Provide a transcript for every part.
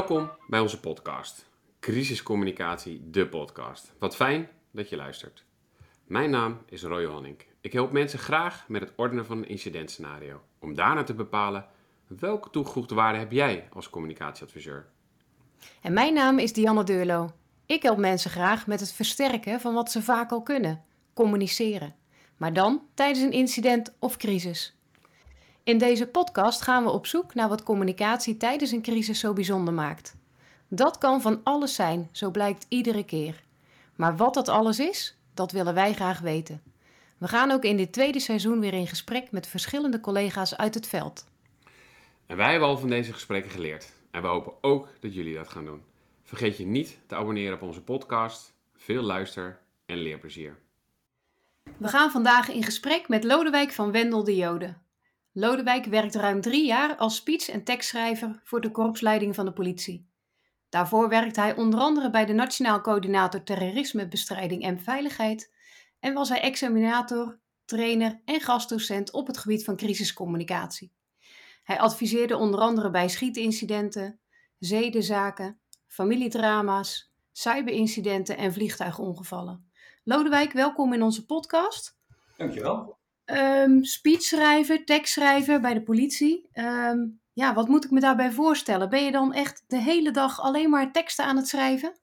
Welkom bij onze podcast. Crisiscommunicatie, de podcast. Wat fijn dat je luistert. Mijn naam is Roy Honink. Ik help mensen graag met het ordenen van een incidentscenario. Om daarna te bepalen welke toegevoegde waarde heb jij als communicatieadviseur. En mijn naam is Dianne Deurlo. Ik help mensen graag met het versterken van wat ze vaak al kunnen: communiceren. Maar dan tijdens een incident of crisis. In deze podcast gaan we op zoek naar wat communicatie tijdens een crisis zo bijzonder maakt. Dat kan van alles zijn, zo blijkt iedere keer. Maar wat dat alles is, dat willen wij graag weten. We gaan ook in dit tweede seizoen weer in gesprek met verschillende collega's uit het veld. En wij hebben al van deze gesprekken geleerd. En we hopen ook dat jullie dat gaan doen. Vergeet je niet te abonneren op onze podcast. Veel luister- en leerplezier. We gaan vandaag in gesprek met Lodewijk van Wendel de Jode. Lodewijk werkt ruim drie jaar als speech- en tekstschrijver voor de korpsleiding van de politie. Daarvoor werkt hij onder andere bij de Nationaal Coördinator Terrorismebestrijding en Veiligheid en was hij examinator, trainer en gastdocent op het gebied van crisiscommunicatie. Hij adviseerde onder andere bij schietincidenten, zedenzaken, familiedrama's, cyberincidenten en vliegtuigongevallen. Lodewijk, welkom in onze podcast. Dankjewel. Um, speechschrijver, tekstschrijver bij de politie. Ehm, ja, wat moet ik me daarbij voorstellen? Ben je dan echt de hele dag alleen maar teksten aan het schrijven?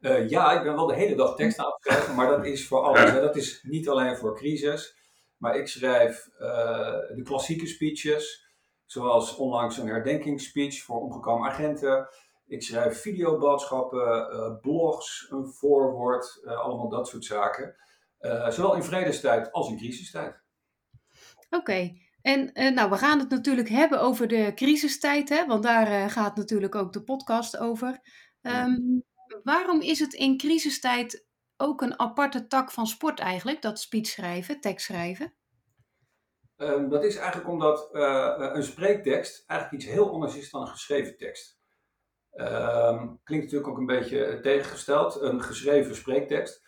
uh, ja, ik ben wel de hele dag teksten aan het schrijven, maar dat is voor alles. Hè. Dat is niet alleen voor crisis, maar ik schrijf uh, de klassieke speeches, zoals onlangs een herdenkingsspeech voor omgekomen agenten. Ik schrijf videoboodschappen, uh, blogs, een voorwoord, allemaal dat soort zaken. Zowel in vredestijd als in crisistijd. Oké, okay. En uh, nou, we gaan het natuurlijk hebben over de crisistijd, hè, want daar uh, gaat natuurlijk ook de podcast over. Um, waarom is het in crisistijd ook een aparte tak van sport eigenlijk, dat speech schrijven, tekst schrijven? Um, dat is eigenlijk omdat uh, een spreektekst eigenlijk iets heel anders is dan een geschreven tekst. Um, klinkt natuurlijk ook een beetje tegengesteld, een geschreven spreektekst.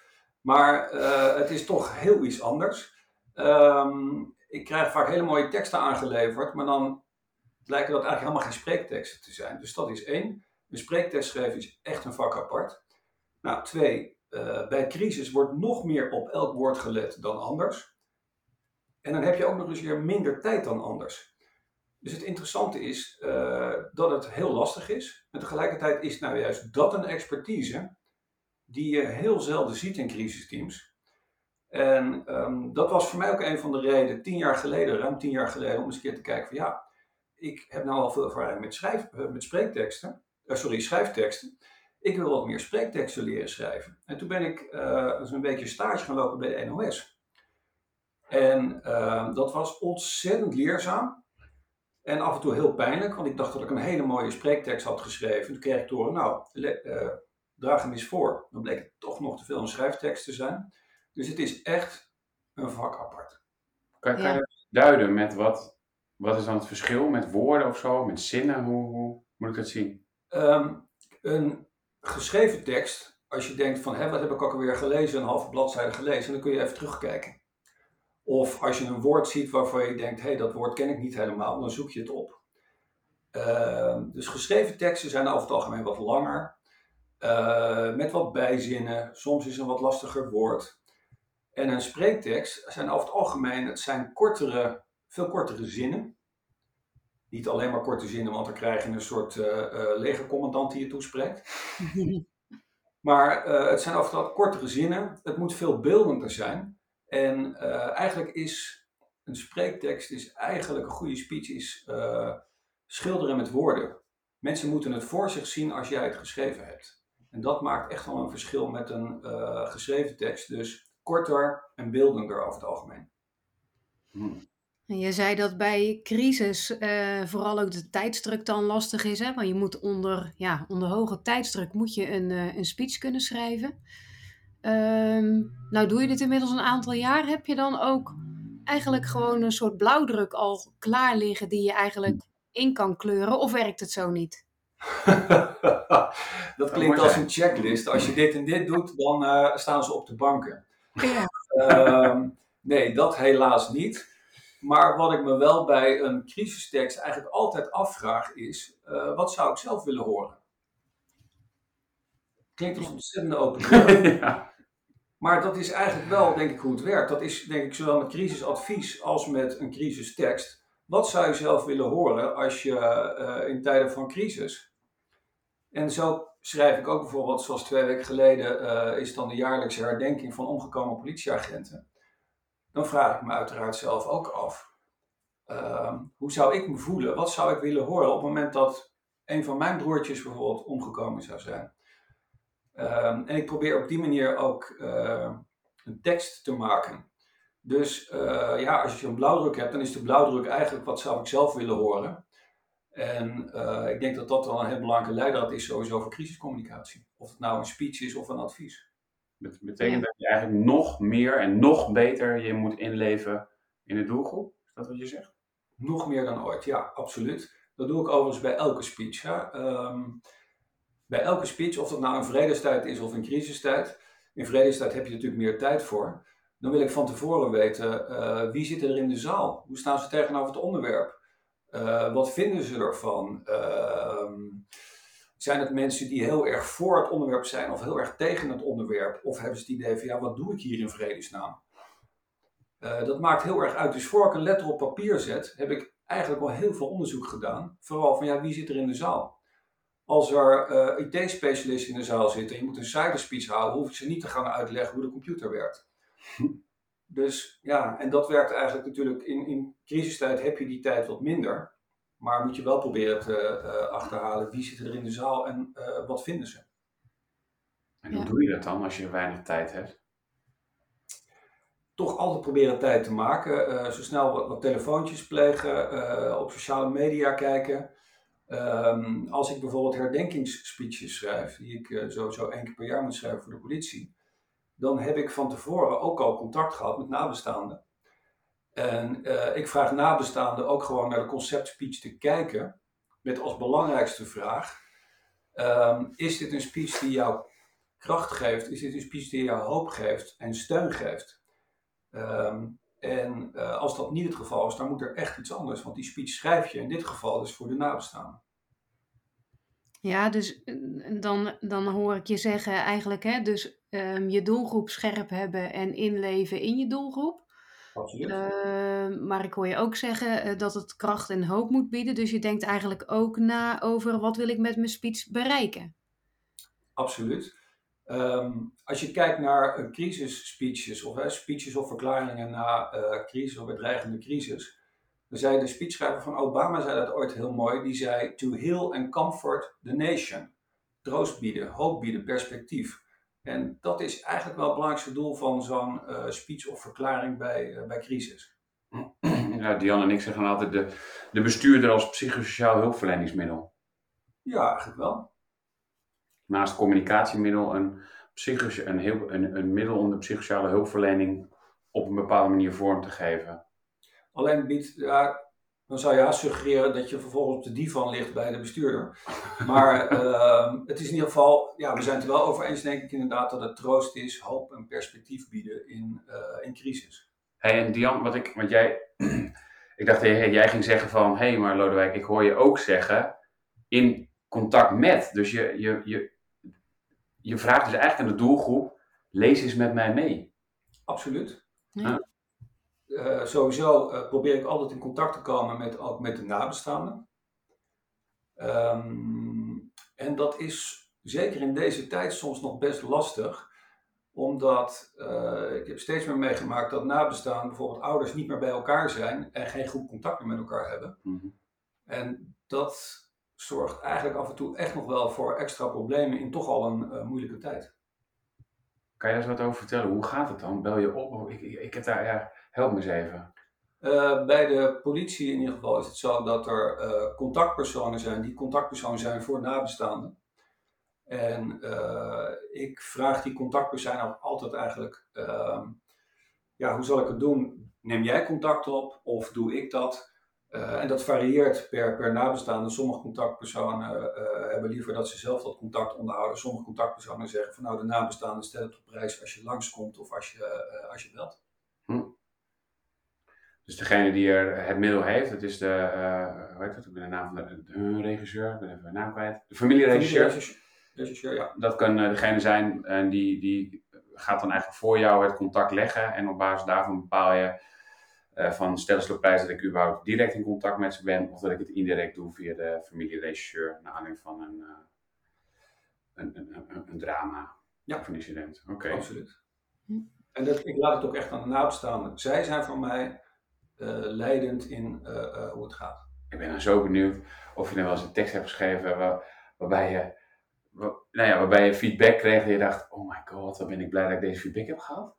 Maar het is toch heel iets anders. Um, ik krijg vaak hele mooie teksten aangeleverd, maar dan lijken dat eigenlijk helemaal geen spreekteksten te zijn. Dus dat is één. Een spreektekst schrijven is echt een vak apart. Nou, twee, uh, bij crisis wordt nog meer op elk woord gelet dan anders. En dan heb je ook nog eens weer minder tijd dan anders. Dus het interessante is uh, dat het heel lastig is. En tegelijkertijd is nou juist dat een expertise die je heel zelden ziet in crisisteams. En um, dat was voor mij ook een van de redenen, tien jaar geleden, ruim tien jaar geleden, om eens een keer te kijken van ja, ik heb nou al veel ervaring met, schrijf, uh, met spreekteksten, uh, sorry, schrijfteksten. Ik wil wat meer spreekteksten leren schrijven. En toen ben ik uh, een beetje stage gaan lopen bij de NOS. En ehm, dat was ontzettend leerzaam. En af en toe heel pijnlijk, want ik dacht dat ik een hele mooie spreektekst had geschreven. Toen kreeg ik horen, nou, draag hem eens voor. Dan bleek het toch nog te veel een schrijftekst te zijn. Dus het is echt een vak apart. Kan, kan je duiden met wat, wat is dan het verschil met woorden of zo, met zinnen? Hoe, hoe moet ik dat zien? Um, een geschreven tekst, als je denkt van, hé, wat heb ik ook alweer gelezen, een halve bladzijde gelezen, dan kun je even terugkijken. Of als je een woord ziet waarvan je denkt, hé, hey, dat woord ken ik niet helemaal, dan zoek je het op. Uh, dus geschreven teksten zijn over het algemeen wat langer, uh, met wat bijzinnen, soms is een wat lastiger woord. En een spreektekst zijn over het algemeen, het zijn kortere, veel kortere zinnen. Niet alleen maar korte zinnen, want dan krijg je een soort uh, uh, legercommandant die je toespreekt. maar het zijn over het kortere zinnen. Het moet veel beeldender zijn. En eigenlijk is een spreektekst is eigenlijk een goede speech is schilderen met woorden. Mensen moeten het voor zich zien als jij het geschreven hebt. En dat maakt echt wel een verschil met een geschreven tekst. Dus korter en beeldender over het algemeen. Hmm. Je zei dat bij crisis uh, vooral ook de tijdsdruk dan lastig is. Hè? Want je moet onder, ja, onder hoge tijdsdruk moet je een, uh, een speech kunnen schrijven. Um, nou doe je dit inmiddels een aantal jaar. Heb je dan ook eigenlijk gewoon een soort blauwdruk al klaar liggen die je eigenlijk in kan kleuren? Of werkt het zo niet? dat klinkt als een checklist. Als je dit en dit doet, dan uh, staan ze op de banken. Ja. Um, nee, dat helaas niet. Maar wat ik me wel bij een crisistekst eigenlijk altijd afvraag is, uh, wat zou ik zelf willen horen? Klinkt als een ontzettende open deur. ja. Maar dat is eigenlijk wel, denk ik, hoe het werkt. Dat is, denk ik, zowel met crisisadvies als met een crisistekst. Wat zou je zelf willen horen als je uh, in tijden van crisis... En zo schrijf ik ook bijvoorbeeld, zoals twee weken geleden uh, is dan de jaarlijkse herdenking van omgekomen politieagenten. Dan vraag ik me uiteraard zelf ook af, uh, hoe zou ik me voelen? Wat zou ik willen horen op het moment dat een van mijn broertjes bijvoorbeeld omgekomen zou zijn? Ehm, en ik probeer op die manier ook uh, een tekst te maken. Dus uh, ja, als je een blauwdruk hebt, dan is de blauwdruk eigenlijk wat zou ik zelf willen horen. En uh, ik denk dat dat wel een heel belangrijke leidraad is sowieso voor crisiscommunicatie. Of het nou een speech is of een advies. Dat betekent dat je eigenlijk nog meer en nog beter je moet inleven in de doelgroep? Is dat wat je zegt? Nog meer dan ooit, ja, absoluut. Dat doe ik overigens bij elke speech. Hè. Um, bij elke speech, of dat nou een vredestijd is of een crisistijd. In vredestijd heb je natuurlijk meer tijd voor. Dan wil ik van tevoren weten, uh, wie zit er in de zaal? Hoe staan ze tegenover het onderwerp? Uh, wat vinden ze ervan? Uh, zijn het mensen die heel erg voor het onderwerp zijn of heel erg tegen het onderwerp? Of hebben ze het idee van, ja, wat doe ik hier in vredesnaam? Uh, dat maakt heel erg uit. Dus voor ik een letter op papier zet, heb ik eigenlijk wel heel veel onderzoek gedaan. Vooral van, ja, wie zit er in de zaal? Als er uh, IT-specialisten in de zaal zitten en je moet een cyberspeech houden, hoef ik ze niet te gaan uitleggen hoe de computer werkt. Dus ja, en dat werkt eigenlijk natuurlijk in, in crisistijd heb je die tijd wat minder. Maar moet je wel proberen te uh, achterhalen wie zit er in de zaal en uh, wat vinden ze. En hoe ja. doe je dat dan als je weinig tijd hebt? Toch altijd proberen tijd te maken. Uh, zo snel wat, wat telefoontjes plegen, op sociale media kijken. Um, als ik bijvoorbeeld herdenkingsspeeches schrijf, die ik sowieso één keer per jaar moet schrijven voor de politie dan heb ik van tevoren ook al contact gehad met nabestaanden. En uh, ik vraag nabestaanden ook gewoon naar de conceptspeech te kijken, met als belangrijkste vraag: um, is dit een speech die jou kracht geeft? Is dit een speech die jou hoop geeft en steun geeft? Um, en uh, als dat niet het geval is, dan moet er echt iets anders, want die speech schrijf je in dit geval dus voor de nabestaanden. Ja, dus dan, dan hoor ik je zeggen eigenlijk, hè, dus um, je doelgroep scherp hebben en inleven in je doelgroep. Absoluut. Uh, maar ik hoor je ook zeggen uh, dat het kracht en hoop moet bieden. Dus je denkt eigenlijk ook na over wat wil ik met mijn speech bereiken. Absoluut. Um, als je kijkt naar uh, crisisspeeches of speeches of verklaringen na uh, crisis of bedreigende crisis. Dan zei de speechschrijver van Obama zei dat ooit heel mooi. Die zei to heal and comfort the nation. Troost bieden, hoop bieden, perspectief. En dat is eigenlijk wel het belangrijkste doel van zo'n uh, speech of verklaring bij, uh, bij crisis. Ja, Diane en ik zeggen altijd de, de bestuurder als psychosociaal hulpverleningsmiddel. Ja, eigenlijk wel. Naast communicatiemiddel een, een, heel, een, een middel om de psychosociale hulpverlening op een bepaalde manier vorm te geven. Alleen biedt, ja, dan zou je suggereren dat je vervolgens op de divan ligt bij de bestuurder. Maar uh, het is in ieder geval, ja, we zijn het er wel over eens, denk ik inderdaad, dat het troost is, hoop en perspectief bieden in, uh, in crisis. Hey, en Dian, wat ik, want jij, ik dacht, hey, jij ging zeggen van, hé, hey, maar Lodewijk, ik hoor je ook zeggen, in contact met. Dus je, je, je, je vraagt dus eigenlijk aan de doelgroep, lees eens met mij mee. Absoluut. Ja. Uh, sowieso uh, probeer ik altijd in contact te komen met, ook met de nabestaanden. Um, en dat is zeker in deze tijd soms nog best lastig, omdat uh, ik heb steeds meer meegemaakt dat nabestaanden, bijvoorbeeld ouders, niet meer bij elkaar zijn en geen goed contact meer met elkaar hebben. Mm -hmm. En dat zorgt eigenlijk af en toe echt nog wel voor extra problemen in toch al een moeilijke tijd. Kan je daar eens wat over vertellen? Hoe gaat het dan? Bel je op? Ik, ik, ik heb daar, ja, help me eens even. Uh, bij de politie in ieder geval is het zo dat er uh, contactpersonen zijn die contactpersoon zijn voor nabestaanden. En uh, ik vraag die contactpersoon altijd eigenlijk, ehm, ja, hoe zal ik het doen? Neem jij contact op of doe ik dat? en dat varieert per, per nabestaande. Sommige contactpersonen hebben liever dat ze zelf dat contact onderhouden. Sommige contactpersonen zeggen van nou de nabestaande stel het op prijs als je langskomt of als je, als je belt. Dus degene die er het middel heeft, dat is de, uh, hoe heet dat? Ik ben de naam van de, de regisseur, ik ben even de naam kwijt. De familieregisseur. Regisseur, ja. Dat kan uh, degene zijn en die, die gaat dan eigenlijk voor jou het contact leggen. En op basis daarvan bepaal je uh, van stel prijs dat ik überhaupt direct in contact met ze ben. Of dat ik het indirect doe via de familieregisseur. Naar aanleiding van een, een, een, een, drama ja. of een incident. Oké. Absoluut. Hm. En dat, ik laat het ook echt aan de nabestaanden. Zij zijn voor mij leidend in uh, uh, hoe het gaat. Ik ben dan zo benieuwd of je nou wel eens een tekst hebt geschreven waar, waarbij, je, nou ja, waarbij je feedback kreeg en je dacht, oh my god, wat ben ik blij dat ik deze feedback heb gehad.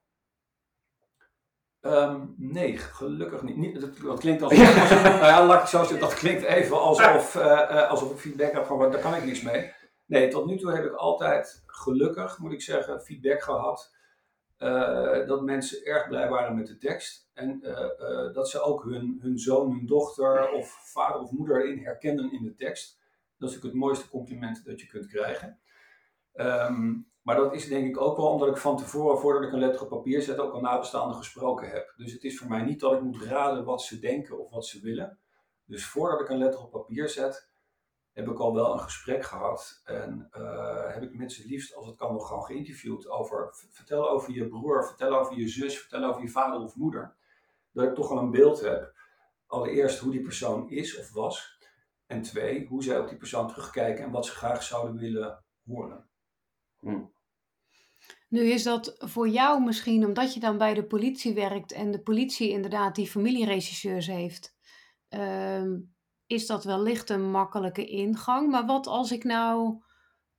Um, nee, gelukkig niet. niet dat, dat, klinkt alsof, ja. nou ja, laat ik zo zeggen, dat klinkt even alsof, alsof ik feedback heb van, daar kan ik niks mee. Nee, tot nu toe heb ik altijd gelukkig, moet ik zeggen, feedback gehad uh, dat mensen erg blij waren met de tekst. En uh, uh, dat ze ook hun, hun zoon, hun dochter of vader of moeder erin herkennen in de tekst. Dat is natuurlijk het mooiste compliment dat je kunt krijgen. Um, maar dat is denk ik ook wel omdat ik van tevoren, voordat ik een letter op papier zet, ook al nabestaanden gesproken heb. Dus het is voor mij niet dat ik moet raden wat ze denken of wat ze willen. Dus voordat ik een letter op papier zet, heb ik al wel een gesprek gehad. En uh, heb ik mensen liefst, als het kan, nog gewoon geïnterviewd over. Vertel over je broer, vertel over je zus, vertel over je vader of moeder. Dat ik toch wel een beeld heb. Allereerst hoe die persoon is of was. En twee, hoe zij op die persoon terugkijken en wat ze graag zouden willen horen. Hm. Nu is dat voor jou misschien omdat je dan bij de politie werkt en de politie inderdaad die familieregisseurs heeft. Uh, is dat wellicht een makkelijke ingang. Maar wat als ik nou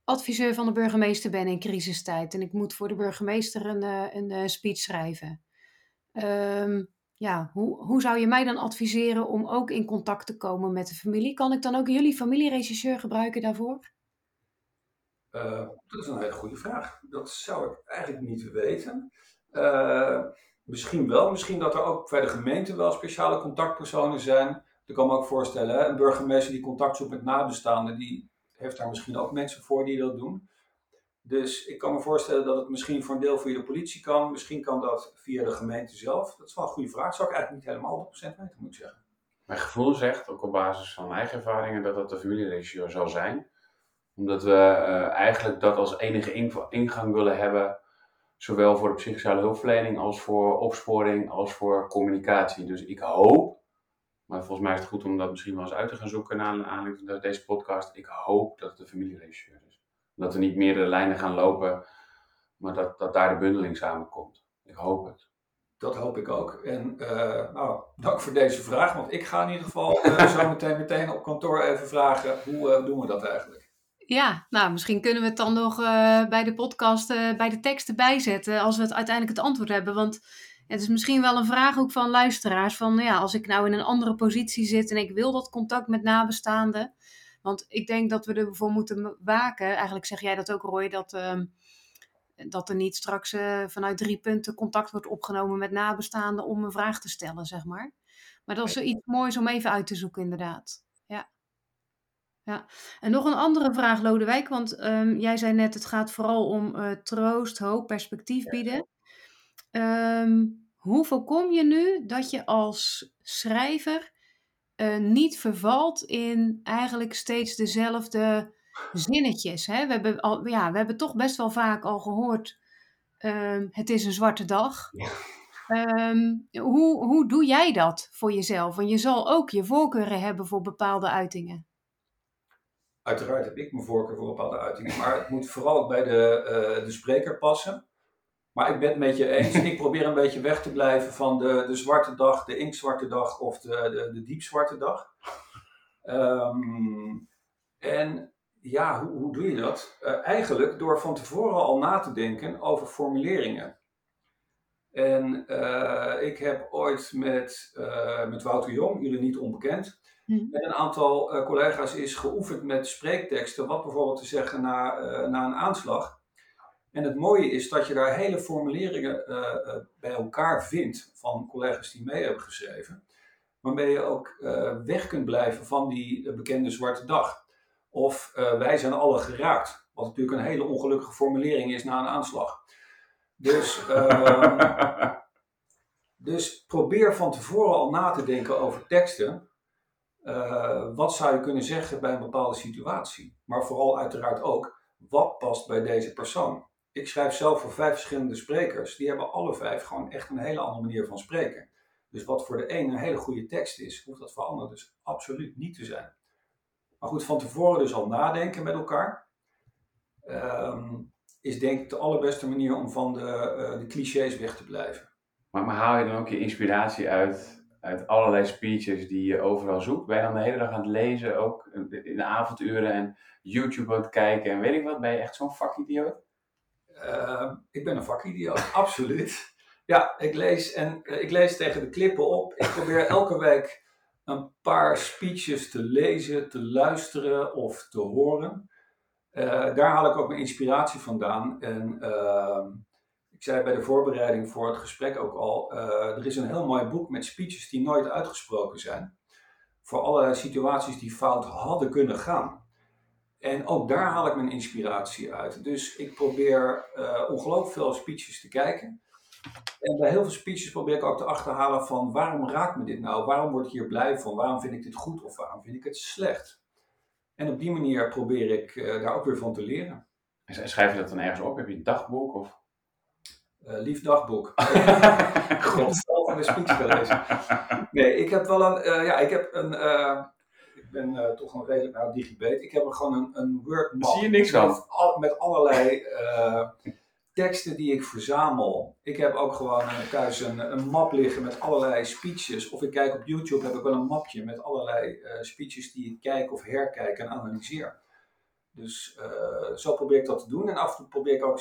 adviseur van de burgemeester ben in crisistijd en ik moet voor de burgemeester een, eh, een, eh, speech schrijven? Um, ja, hoe, hoe zou je mij dan adviseren om ook in contact te komen met de familie? Kan ik dan ook jullie familieregisseur gebruiken daarvoor? Uh, dat is een hele goede vraag. Dat zou ik eigenlijk niet weten. Misschien wel. Misschien dat er ook bij de gemeente wel speciale contactpersonen zijn. Ik kan me ook voorstellen, een burgemeester die contact zoekt met nabestaanden, die heeft daar misschien ook mensen voor die dat doen. Dus ik kan me voorstellen dat het misschien voor een deel via de politie kan. Misschien kan dat via de gemeente zelf. Dat is wel een goede vraag. Zou ik eigenlijk niet helemaal 100% weten, moet ik zeggen. Mijn gevoel zegt, ook op basis van mijn eigen ervaringen, dat dat de familieregisseur zal zijn. Omdat we uh, eigenlijk dat als enige ingang willen hebben. Zowel voor de psychosociale hulpverlening als voor opsporing als voor communicatie. Dus ik hoop maar volgens mij is het goed om dat misschien wel eens uit te gaan zoeken naar aanleiding van deze podcast. Ik hoop dat het de familieregisseur is. Dat we niet meerdere lijnen gaan lopen, maar dat, dat daar de bundeling samenkomt. Ik hoop het. Dat hoop ik ook. En uh, nou, dank voor deze vraag, want ik ga in ieder geval uh, zo meteen, meteen op kantoor even vragen hoe uh, doen we dat eigenlijk. Ja, nou misschien kunnen we het dan nog bij de podcast, bij de teksten bijzetten als we het uiteindelijk het antwoord hebben. Want het is misschien wel een vraag ook van luisteraars. Van ja, als ik nou in een andere positie zit en ik wil dat contact met nabestaanden. Want ik denk dat we ervoor moeten waken. Eigenlijk zeg jij dat ook, Roy, dat, uh, dat er niet straks uh, vanuit drie punten contact wordt opgenomen met nabestaanden om een vraag te stellen, zeg maar. Maar dat is iets moois om even uit te zoeken, inderdaad. Ja. Ja, en nog een andere vraag, Lodewijk. Want um, jij zei net, het gaat vooral om uh, troost, hoop, perspectief bieden. Um, hoe voorkom je nu dat je als schrijver uh, niet vervalt in eigenlijk steeds dezelfde zinnetjes? Hè? We, hebben al, ja, we hebben toch best wel vaak al gehoord: um, het is een zwarte dag. Um, hoe, hoe doe jij dat voor jezelf? Want je zal ook je voorkeuren hebben voor bepaalde uitingen. Uiteraard heb ik mijn voorkeur voor bepaalde uitingen, maar het moet vooral bij de, uh, de spreker passen. Maar ik ben het met je eens. Ik probeer een beetje weg te blijven van de, de zwarte dag, de inkzwarte dag of de, de, de diepzwarte dag. Um, en ja, hoe, hoe doe je dat? Uh, eigenlijk door van tevoren al na te denken over formuleringen. En uh, ik heb ooit met, uh, met Wouter Jong, jullie niet onbekend, mm. met een aantal collega's is geoefend met spreekteksten, wat bijvoorbeeld te zeggen na, na een aanslag. En het mooie is dat je daar hele formuleringen uh, uh, bij elkaar vindt van collega's die mee hebben geschreven. Waarmee je ook uh, weg kunt blijven van die bekende zwarte dag. Of wij zijn alle geraakt. Wat natuurlijk een hele ongelukkige formulering is na een aanslag. Dus, ehm, Dus probeer van tevoren al na te denken over teksten. Wat zou je kunnen zeggen bij een bepaalde situatie? Maar vooral uiteraard ook, wat past bij deze persoon? Ik schrijf zelf voor vijf verschillende sprekers. Die hebben alle vijf gewoon echt een hele andere manier van spreken. Dus wat voor de een een hele goede tekst is, hoeft dat voor de ander dus absoluut niet te zijn. Maar goed, van tevoren dus al nadenken met elkaar. Um, is denk ik de allerbeste manier om van de, uh, de clichés weg te blijven. Maar, maar, haal je dan ook je inspiratie uit, uit allerlei speeches die je overal zoekt? Ben je dan de hele dag aan het lezen, ook in de avonduren en YouTube aan het kijken en weet ik wat? Ben je echt zo'n vakidioot? Uh, ik ben een vakidioot, absoluut. Ja, ik lees, en, uh, ik lees tegen de klippen op. Ik probeer elke week een paar speeches te lezen, te luisteren of te horen. Uh, daar haal ik ook mijn inspiratie vandaan. En uh, ik zei bij de voorbereiding voor het gesprek ook al, uh, er is een heel mooi boek met speeches die nooit uitgesproken zijn. Voor alle situaties die fout hadden kunnen gaan. En ook daar haal ik mijn inspiratie uit. Dus ik probeer ongelooflijk veel speeches te kijken. En bij heel veel speeches probeer ik ook te achterhalen van waarom raakt me dit nou? Waarom word ik hier blij van? Waarom vind ik dit goed of waarom vind ik het slecht? En op die manier probeer ik uh, daar ook weer van te leren. En schrijf je dat dan ergens op? Heb je een dagboek? Of? Uh, lief dagboek. God. van de speech gelezen. Nee, ik heb wel een, ja, ik heb een, ik ben toch een redelijk nou digibet. Ik heb er gewoon een, een Word map. Zie je niks van? Met, al, met allerlei teksten die ik verzamel. Ik heb ook gewoon thuis een, een, map liggen met allerlei speeches. Of ik kijk op YouTube, heb ik wel een mapje met allerlei uh, speeches die ik kijk of herkijk en analyseer. Dus zo probeer ik dat te doen. En af en toe probeer ik ook.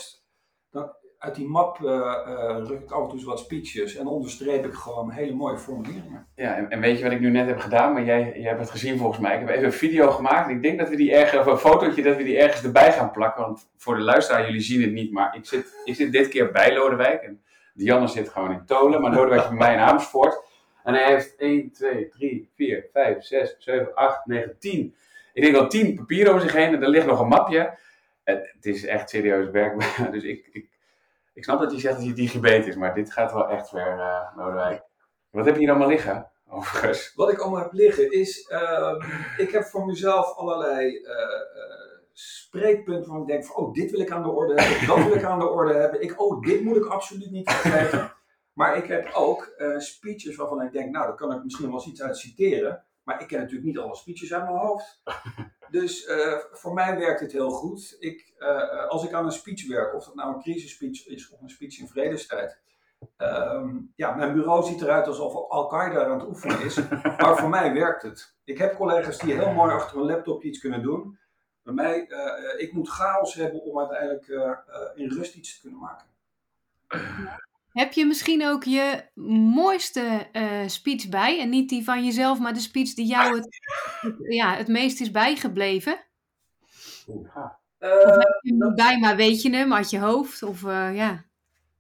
Dan, uit die map uh, ruk ik af en toe wat speeches en onderstreep ik gewoon hele mooie formuleringen. Ja, en, en, weet je wat ik nu net heb gedaan? Maar jij, jij hebt het gezien volgens mij. Ik heb even een video gemaakt. Ik denk dat we die ergens, of een fotootje, dat we die ergens erbij gaan plakken. Want voor de luisteraar, jullie zien het niet, maar ik zit, ik zit dit keer bij Lodewijk. En Dianne zit gewoon in Tolen, maar Lodewijk is bij mij in Amersfoort. En hij heeft 1, 2, 3, 4, 5, 6, 7, 8, 9, 10. Ik denk al 10 papieren over zich heen en er ligt nog een mapje. Het, is echt serieus werk. Dus ik ik snap dat je zegt dat je digibet is, maar dit gaat wel echt ver, uh, Lodewijk. Wat heb je hier allemaal liggen, overigens? Wat ik allemaal heb liggen is, uh, ik heb voor mezelf allerlei uh, spreekpunten waar ik denk van, oh, dit wil ik aan de orde hebben, dat wil ik aan de orde hebben. Ik, oh, dit moet ik absoluut niet vergeten. Maar ik heb ook speeches waarvan ik denk, nou, daar kan ik misschien wel eens iets uit citeren. Maar ik ken natuurlijk niet alle speeches uit mijn hoofd. Dus uh, voor mij werkt het heel goed. Ik, uh, als ik aan een speech werk, of dat nou een crisisspeech is of een speech in vredestijd. Um, ja, mijn bureau ziet eruit alsof Al-Qaeda aan het oefenen is. maar voor mij werkt het. Ik heb collega's die heel mooi achter een laptop iets kunnen doen. Bij mij, uh, ik moet chaos hebben om uiteindelijk in rust iets te kunnen maken. Heb je misschien ook je mooiste uh, speech bij? En niet die van jezelf, maar de speech die jou het, ja, het meest is bijgebleven? Ja. Uh, of heb je hem niet bij, maar weet je hem uit je hoofd? Of, uh, ja.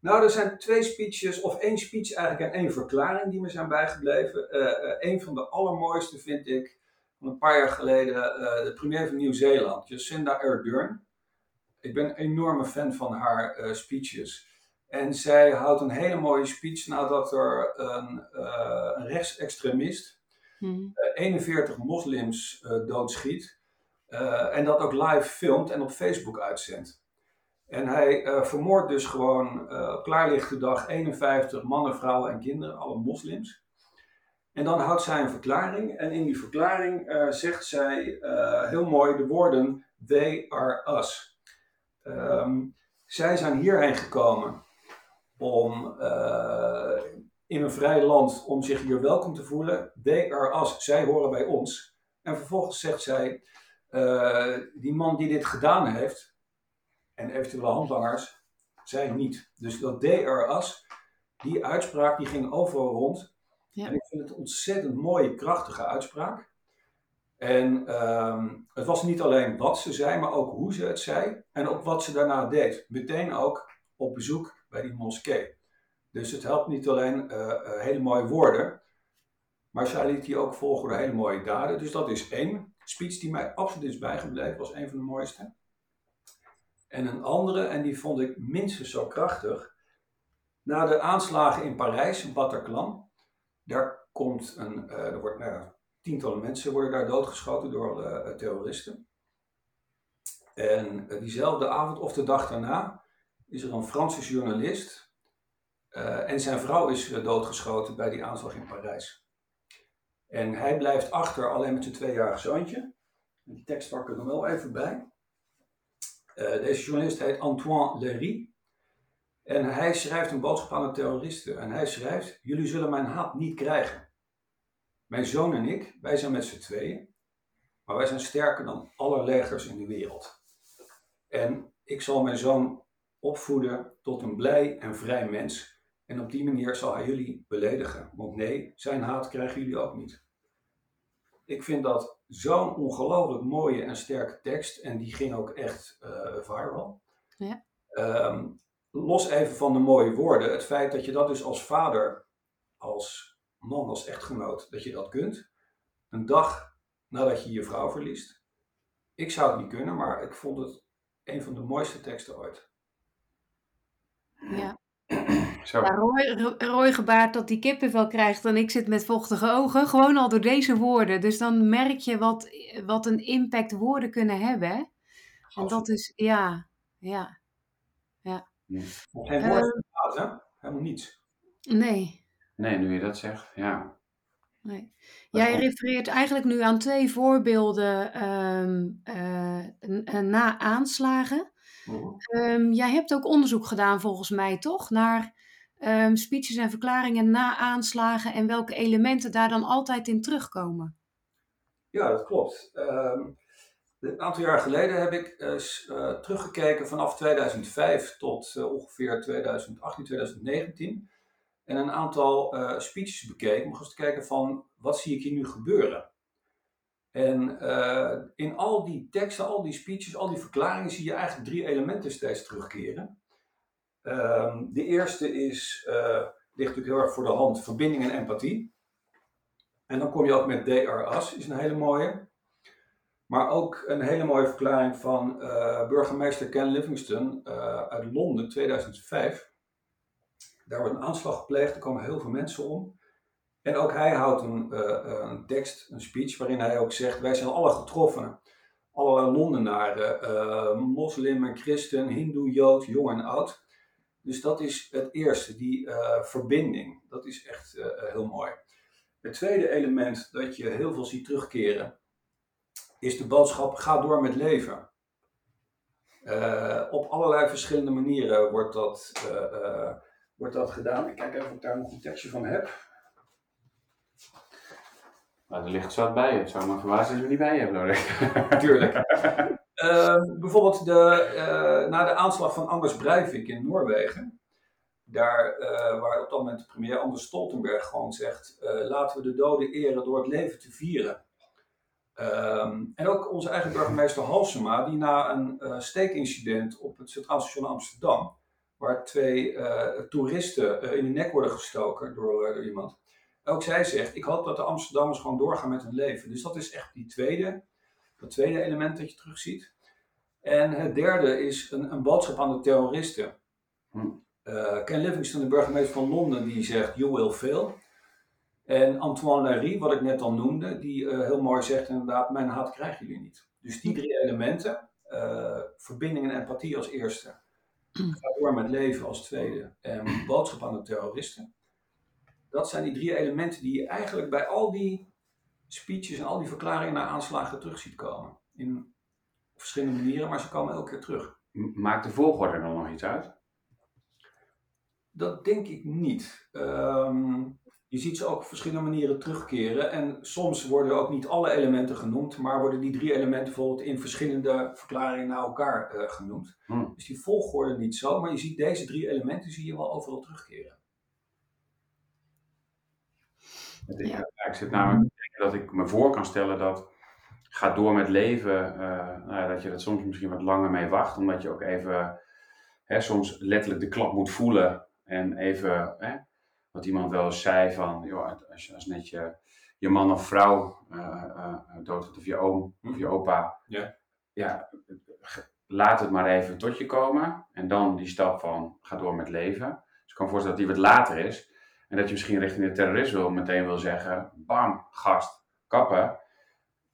Nou, er zijn twee speeches, of één speech eigenlijk en één verklaring die me zijn bijgebleven. een van de allermooiste vind ik van een paar jaar geleden de premier van Nieuw-Zeeland, Jacinda Ardern. Ik ben een enorme fan van haar speeches. En zij houdt een hele mooie speech nadat er een, uh, een rechtsextremist hmm. 41 moslims uh, doodschiet. En dat ook live filmt en op Facebook uitzendt. En hij vermoordt dus gewoon op klaarlichte dag 51 mannen, vrouwen en kinderen, alle moslims. En dan houdt zij een verklaring. En in die verklaring zegt zij heel mooi de woorden: They are us. Um, zij zijn hierheen gekomen om uh, in een vrij land om zich hier welkom te voelen. They are us, zij horen bij ons. En vervolgens zegt zij, uh, die man die dit gedaan heeft, en eventuele handlangers, zij niet. Dus dat they are us, die uitspraak die ging overal rond. Ja. En ik vind het een ontzettend mooie, krachtige uitspraak. En uh, het was niet alleen wat ze zei, maar ook hoe ze het zei en ook wat ze daarna deed. Meteen ook op bezoek bij die moskee. Dus het helpt niet alleen uh, hele mooie woorden, maar zij liet die ook volgen door hele mooie daden. Dus dat is één speech die mij absoluut is bijgebleven, was een van de mooiste. En een andere, en die vond ik minstens zo krachtig, Na de aanslagen in Parijs, Bataclan, daar komt een, uh, er wordt, nou, tientallen mensen worden daar doodgeschoten door uh, terroristen. En diezelfde avond of de dag daarna is er een Franse journalist en zijn vrouw is doodgeschoten bij die aanslag in Parijs. En hij blijft achter alleen met zijn tweejarige zoontje. Die tekst pak ik er nog wel even bij. deze journalist heet Antoine Lery. En hij schrijft een boodschap aan de terroristen. En hij schrijft: Jullie zullen mijn haat niet krijgen. Mijn zoon en ik, wij zijn met z'n tweeën. Maar wij zijn sterker dan alle legers in de wereld. En ik zal mijn zoon opvoeden tot een blij en vrij mens. En op die manier zal hij jullie beledigen. Want nee, zijn haat krijgen jullie ook niet. Ik vind dat zo'n ongelooflijk mooie en sterke tekst. En die ging ook echt uh, viral. Ja. Um, los even van de mooie woorden, het feit dat je dat dus als vader, als man, als echtgenoot, dat je dat kunt, een dag nadat je je vrouw verliest. Ik zou het niet kunnen, maar ik vond het een van de mooiste teksten ooit. Ja. Zo. Ja, Roy, Roy gebaart dat die kippenvel krijgt en ik zit met vochtige ogen. Gewoon al door deze woorden. Dus dan merk je wat, wat een impact woorden kunnen hebben. En dat is, ja, ja, ja. Ja. Geen woord uh, hè? Helemaal niets. Nee. Nee, nu je dat zegt, ja. Nee. Jij refereert eigenlijk nu aan twee voorbeelden um, uh, na aanslagen. Um, jij hebt ook onderzoek gedaan volgens mij, toch? Naar um, speeches en verklaringen na aanslagen en welke elementen daar dan altijd in terugkomen. Ja, dat klopt. Um, een aantal jaar geleden heb ik uh, teruggekeken vanaf 2005 tot uh, ongeveer 2018, 2019. En een aantal uh, speeches bekeken om eens te kijken van wat zie ik hier nu gebeuren. En in al die teksten, al die speeches, al die verklaringen zie je eigenlijk drie elementen steeds terugkeren. Ehm, de eerste is, ligt natuurlijk heel erg voor de hand, verbinding en empathie. En dan kom je ook met DRA's, is een hele mooie. Maar ook een hele mooie verklaring van uh, burgemeester Ken Livingstone uh, uit Londen 2005. Daar wordt een aanslag gepleegd, er komen heel veel mensen om. En ook hij houdt een, uh, een tekst, een speech, waarin hij ook zegt: Wij zijn alle getroffen. Alle Londenaren, moslim en christen, hindoe, jood, jong en oud. Dus dat is het eerste, die verbinding. Dat is echt heel mooi. Het tweede element dat je heel veel ziet terugkeren is de boodschap: ga door met leven. Op allerlei verschillende manieren wordt dat, wordt dat gedaan. Ik kijk even of ik daar nog een tekstje van heb. Nou, er ligt zat bij. Het zou maar verbazen als we niet bij hebben, nodig. Tuurlijk. Ehm, bijvoorbeeld de, na de aanslag van Anders Breivik in Noorwegen. Daar, waar op dat moment de premier Anders Stoltenberg gewoon zegt: laten we de doden eren door het leven te vieren. Um, en ook onze eigen burgemeester Halsema, die na een uh, steekincident op het Centraal Station Amsterdam, waar twee uh, toeristen uh, in de nek worden gestoken door, door, iemand, ook zij zegt: Ik hoop dat de Amsterdammers gewoon doorgaan met hun leven. Dus dat is echt die tweede, dat tweede element dat je terugziet. En het derde is een, een boodschap aan de terroristen. Hm. Ken Livingstone, de burgemeester van Londen, die zegt: You will fail. En Antoine Larry, wat ik net al noemde, die uh, heel mooi zegt inderdaad, mijn haat krijgen jullie niet. Dus die drie elementen, uh, verbinding en empathie als eerste, ga door met leven als tweede en boodschap aan de terroristen. Dat zijn die drie elementen die je eigenlijk bij al die speeches en al die verklaringen naar aanslagen terug ziet komen. In verschillende manieren, maar ze komen elke keer terug. Maakt de volgorde dan nog iets uit? Dat denk ik niet. Um, je ziet ze ook op verschillende manieren terugkeren. En soms worden ook niet alle elementen genoemd, maar worden die drie elementen bijvoorbeeld in verschillende verklaringen naar elkaar uh, genoemd. Hmm. Dus die volgorde niet zo, maar je ziet deze drie elementen zie je wel overal terugkeren. Ja. ik zit namelijk te denken dat ik me voor kan stellen dat ga door met leven, uh, nou, dat je dat soms misschien wat langer mee wacht, omdat je ook even hè, soms letterlijk de klap moet voelen en even hè, wat iemand wel eens zei van, joh, als, je, als net je, je man of vrouw uh, uh, doodgaat, of je oom of je opa, ja, laat het maar even tot je komen. En dan die stap van, ga door met leven. Dus ik kan me voorstellen dat die wat later is. En dat je misschien richting de terrorist wil, meteen wil zeggen, bam, gast, kappen.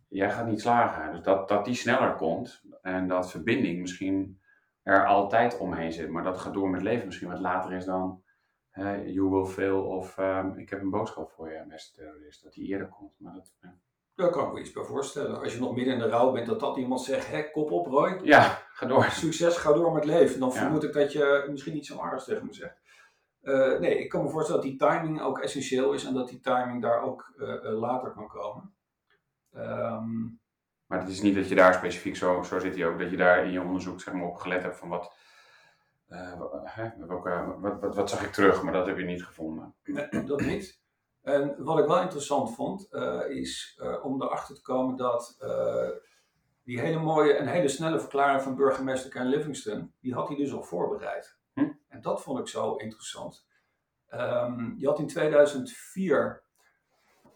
Jij gaat niet slagen. Dus dat, dat die sneller komt en dat verbinding misschien er altijd omheen zit. Maar dat gaat door met leven misschien wat later is dan you will fail of ehm, ik heb een boodschap voor je, beste terrorist. Dat die eerder komt. Maar dat. Daar kan ik me iets bij voorstellen. Als je nog midden in de rouw bent, dat dat iemand zegt, hé, kop op Roy. Ja, ga door. Succes, ga door met leven. Dan vermoed ik dat je misschien niet zo aardig tegen me zegt. Uh, nee, ik kan me voorstellen dat die timing ook essentieel is en dat die timing daar ook uh, later kan komen. Um, maar het is niet dat je daar specifiek, zo, zo zit hij ook, dat je daar in je onderzoek zeg maar, op gelet hebt van wat, welke, wat, wat, wat, zag ik terug, maar dat heb je niet gevonden. Nee, dat niet. En wat ik wel interessant vond, is om erachter te komen dat die hele mooie en hele snelle verklaring van burgemeester Ken Livingston, die had hij dus al voorbereid. Dat vond ik zo interessant. Um, je had in 2004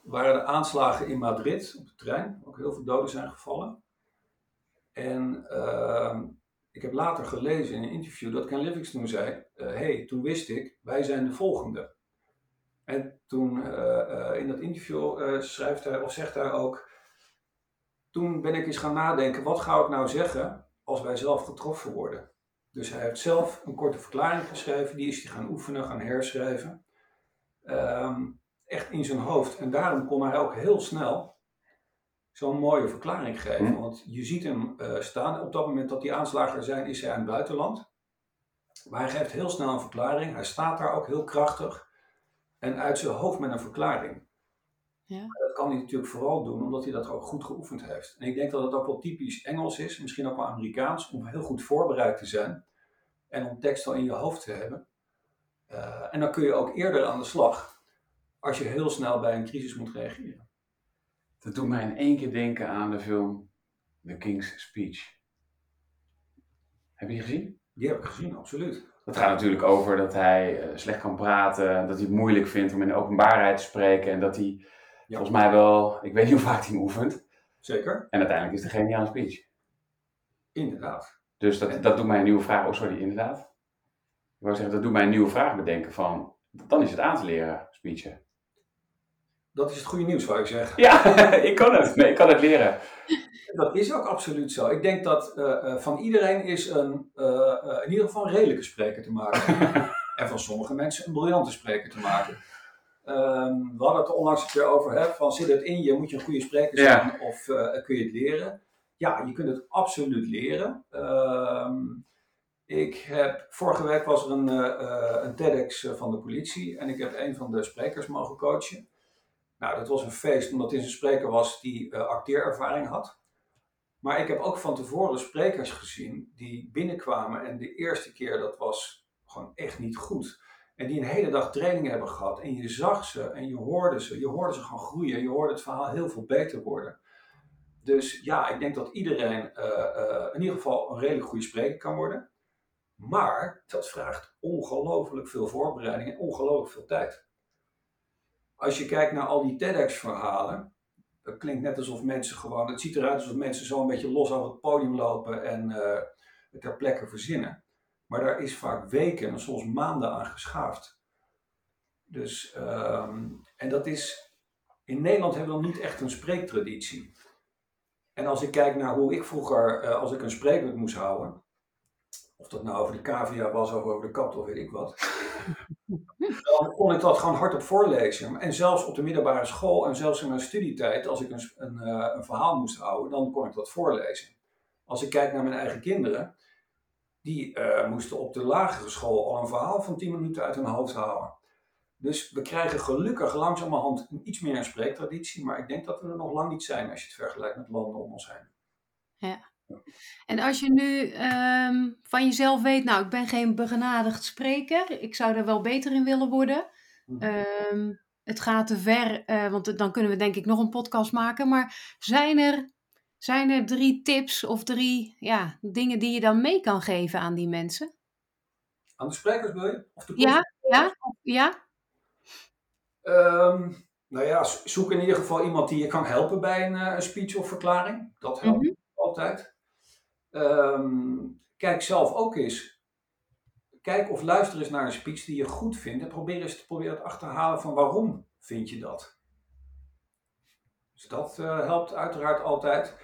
waren er aanslagen in Madrid op de trein, ook heel veel doden zijn gevallen. En uh, ik heb later gelezen in een interview dat Ken Livingston zei: uh, hey, toen wist ik, wij zijn de volgende. En toen uh, in dat interview schrijft hij, of zegt hij ook: Toen ben ik eens gaan nadenken, wat ga ik nou zeggen als wij zelf getroffen worden? Dus hij heeft zelf een korte verklaring geschreven, die is hij gaan oefenen, gaan herschrijven. Um, echt in zijn hoofd. En daarom kon hij ook heel snel zo'n mooie verklaring geven. Hm. Want je ziet hem uh, staan. Op dat moment dat die aanslagen er zijn, is hij aan het buitenland. Maar hij geeft heel snel een verklaring. Hij staat daar ook heel krachtig. En uit zijn hoofd met een verklaring. Ja. Dat kan hij natuurlijk vooral doen omdat hij dat ook goed geoefend heeft. En ik denk dat het ook wel typisch Engels is, misschien ook wel Amerikaans, om heel goed voorbereid te zijn en om tekst al in je hoofd te hebben. Uh, en dan kun je ook eerder aan de slag als je heel snel bij een crisis moet reageren. Dat doet mij in één keer denken aan de film The King's Speech. Heb je die gezien? Die heb ik gezien, absoluut. Dat gaat natuurlijk over dat hij uh, slecht kan praten, dat hij het moeilijk vindt om in de openbaarheid te spreken en dat hij volgens mij wel, ik weet niet hoe vaak hij hem oefent. Zeker. En uiteindelijk is het een geniale speech. Inderdaad. Dus dat, dat doet mij een nieuwe vraag, oh sorry, inderdaad. Ik wou zeggen, dat doet mij een nieuwe vraag bedenken van, dan is het aan te leren, speechen. Dat is het goede nieuws, zou ik zeggen. Ja, ik kan het. Nee, ik kan het leren. Dat is ook absoluut zo. Ik denk dat uh, van iedereen is een, uh, in ieder geval een redelijke spreker te maken. en van sommige mensen een briljante spreker te maken. Um, we hadden het onlangs een keer over, hè, van zit het in je, moet je een goede spreker zijn ja. of kun je het leren? Ja, je kunt het absoluut leren. Um, ik heb, vorige week was er een, een TEDx van de politie en ik heb een van de sprekers mogen coachen. Nou, dat was een feest omdat hij een spreker was die uh, acteerervaring had. Maar ik heb ook van tevoren sprekers gezien die binnenkwamen en de eerste keer dat was gewoon echt niet goed. En die een hele dag training hebben gehad en je zag ze en je hoorde ze. Je hoorde ze gewoon groeien, je hoorde het verhaal heel veel beter worden. Dus ja, ik denk dat iedereen uh, uh, in ieder geval een redelijk goede spreker kan worden. Maar dat vraagt ongelooflijk veel voorbereiding en ongelooflijk veel tijd als je kijkt naar al die TEDx-verhalen, dat klinkt net alsof mensen gewoon, het ziet eruit alsof mensen zo een beetje los over het podium lopen en uh, het ter plekke verzinnen. Maar daar is vaak weken en soms maanden aan geschaafd. Dus, um, en dat is, in Nederland hebben we nog niet echt een spreektraditie. En als ik kijk naar hoe ik vroeger, uh, als ik een spreekwoord moest houden, of dat nou over de cavia was of over de kat of weet ik wat. dan kon ik dat gewoon hardop voorlezen. En zelfs op de middelbare school en zelfs in mijn studietijd, als ik een, een, eh, een verhaal moest houden, dan kon ik dat voorlezen. Als ik kijk naar mijn eigen kinderen, die uh, moesten op de lagere school al een verhaal van 10 minuten uit hun hoofd houden. Dus we krijgen gelukkig langzamerhand iets meer een spreektraditie, maar ik denk dat we er nog lang niet zijn als je het vergelijkt met landen om ons heen. Ja. En als je nu um, van jezelf weet, nou, ik ben geen begenadigd spreker, ik zou er wel beter in willen worden. Um, het gaat te ver, uh, want dan kunnen we denk ik nog een podcast maken. Maar zijn er, zijn er drie tips of drie ja, dingen die je dan mee kan geven aan die mensen? Aan de sprekers wil je? Of de ja, ja, ja. Um, nou ja, zoek in ieder geval iemand die je kan helpen bij een, een speech of verklaring. Dat helpt mm -hmm. altijd. Um, kijk zelf ook eens. kijk of luister eens naar een speech die je goed vindt en probeer eens te proberen te achterhalen van waarom vind je dat. Dus dat uh, helpt uiteraard altijd.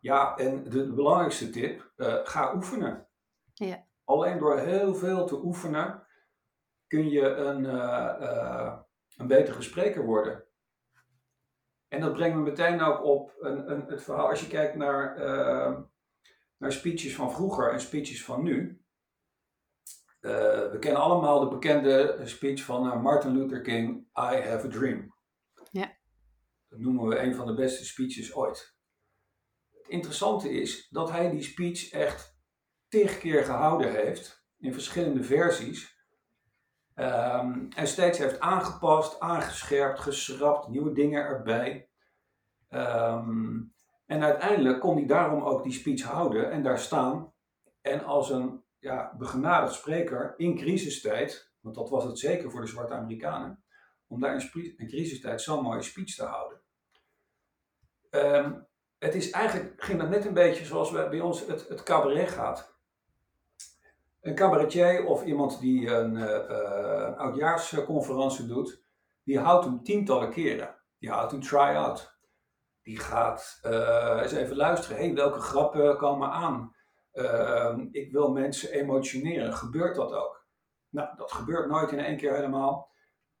Ja, en de, belangrijkste tip, uh, ga oefenen. Ja. Alleen door heel veel te oefenen kun je een, uh, een betere spreker worden. En dat brengt me meteen ook op een, een, het verhaal, als je kijkt naar, naar speeches van vroeger en speeches van nu. we kennen allemaal de bekende speech van Martin Luther King, I have a dream. Noemen we een van de beste speeches ooit. Het interessante is dat hij die speech echt tig keer gehouden heeft, in verschillende versies. Um, en steeds heeft aangepast, aangescherpt, geschrapt, nieuwe dingen erbij. Um, en uiteindelijk kon hij daarom ook die speech houden en daar staan. En als een ja, begenadigd spreker in crisistijd, want dat was het zeker voor de zwarte Amerikanen, om daar in, in crisistijd zo'n mooie speech te houden. Um, het is eigenlijk, ging dat net een beetje zoals bij ons het, het cabaret gaat. Een cabaretier of iemand die een, uh, oudjaarsconferentie doet, die houdt hem tientallen keren. Die houdt een try-out. Die gaat uh, eens even luisteren. hey, welke grappen komen aan? Uh, ik wil mensen emotioneren. Gebeurt dat ook? Nou, dat gebeurt nooit in één keer helemaal.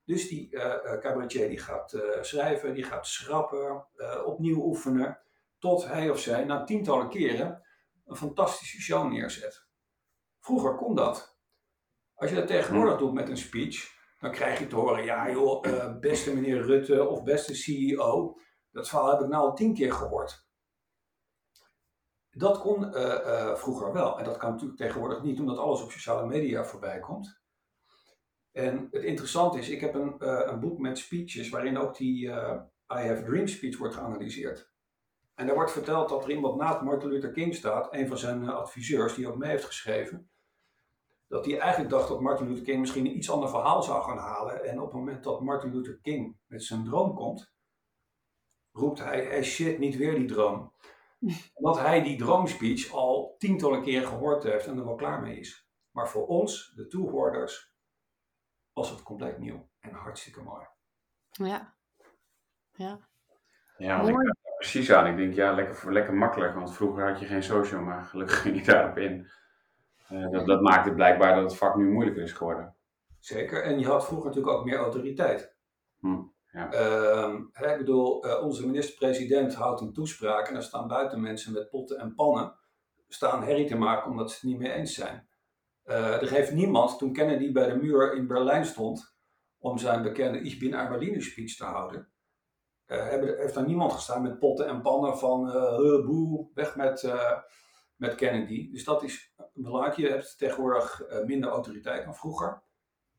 Dus die uh, cabaretier die gaat uh, schrijven, die gaat schrappen, opnieuw oefenen, tot hij of zij na tientallen keren een fantastische show neerzet. Vroeger kon dat. Als je dat tegenwoordig doet met een speech, dan krijg je te horen, ja joh, beste meneer Rutte of beste CEO, dat verhaal heb ik nou al tien keer gehoord. Dat kon vroeger wel. En dat kan natuurlijk tegenwoordig niet, omdat alles op sociale media voorbij komt. En het interessante is, ik heb een, uh, een boek met speeches waarin ook die uh, I Have Dream speech wordt geanalyseerd. En daar wordt verteld dat er iemand naast Martin Luther King staat, een van zijn uh, adviseurs, die ook mee heeft geschreven. Dat hij eigenlijk dacht dat Martin Luther King misschien een iets ander verhaal zou gaan halen. En op het moment dat Martin Luther King met zijn droom komt, roept hij, hey shit, niet weer die droom. Omdat hij die droomspeech al tientallen keren gehoord heeft en er wel klaar mee is. Maar voor ons, de toehoorders, was het compleet nieuw en hartstikke mooi. Ja. Ja. Ja, ik ben precies aan. Ik denk, ja, lekker, lekker makkelijk. Want vroeger had je geen social, maar gelukkig ging je daarop in. Uh, dat, dat maakt het blijkbaar dat het vak nu moeilijker is geworden. Zeker. En je had vroeger natuurlijk ook meer autoriteit. Hm, ja. uh, ik bedoel, uh, onze minister-president houdt een toespraak en er staan buiten mensen met potten en pannen staan herrie te maken omdat ze het niet mee eens zijn. Uh, er heeft niemand, toen Kennedy bij de muur in Berlijn stond, om zijn bekende Ich bin ein speech te houden, uh, heeft daar niemand gestaan met potten en pannen van uh, boe, weg met, met Kennedy. Dus dat is belangrijk. Je hebt tegenwoordig minder autoriteit dan vroeger.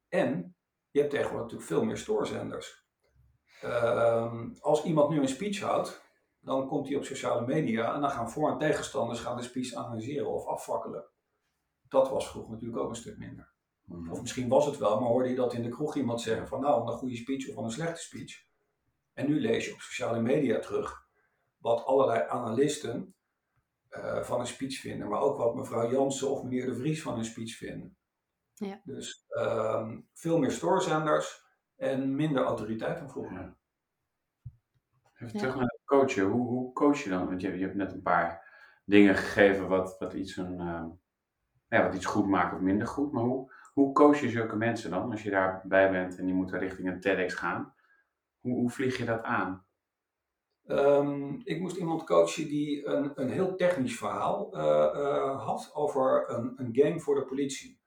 En je hebt tegenwoordig natuurlijk veel meer stoorzenders. Ehm, als iemand nu een speech houdt, dan komt hij op sociale media en dan gaan voor- en tegenstanders gaan de speech analyseren of afvakkelen dat was vroeger natuurlijk ook een stuk minder. Mm-hmm. Of misschien was het wel, maar hoorde je dat in de kroeg iemand zeggen van nou, een goede speech of een slechte speech. En nu lees je op sociale media terug wat allerlei analisten uh, van een speech vinden, maar ook wat mevrouw Jansen of meneer De Vries van een speech vinden. Ja. Dus uh, veel meer stoorzenders en minder autoriteit dan vroeger. Ja. Even ja. terug naar het coachen. Hoe, hoe coach je dan? Want je, je hebt net een paar dingen gegeven wat, wat iets een. Ja, wat iets goed maakt of minder goed. Maar hoe, hoe coach je zulke mensen dan als je daarbij bent en die moeten richting een TEDx gaan? Hoe, hoe vlieg je dat aan? Um, ik moest iemand coachen die een, een heel technisch verhaal uh, uh, had over een, een, game voor de politie.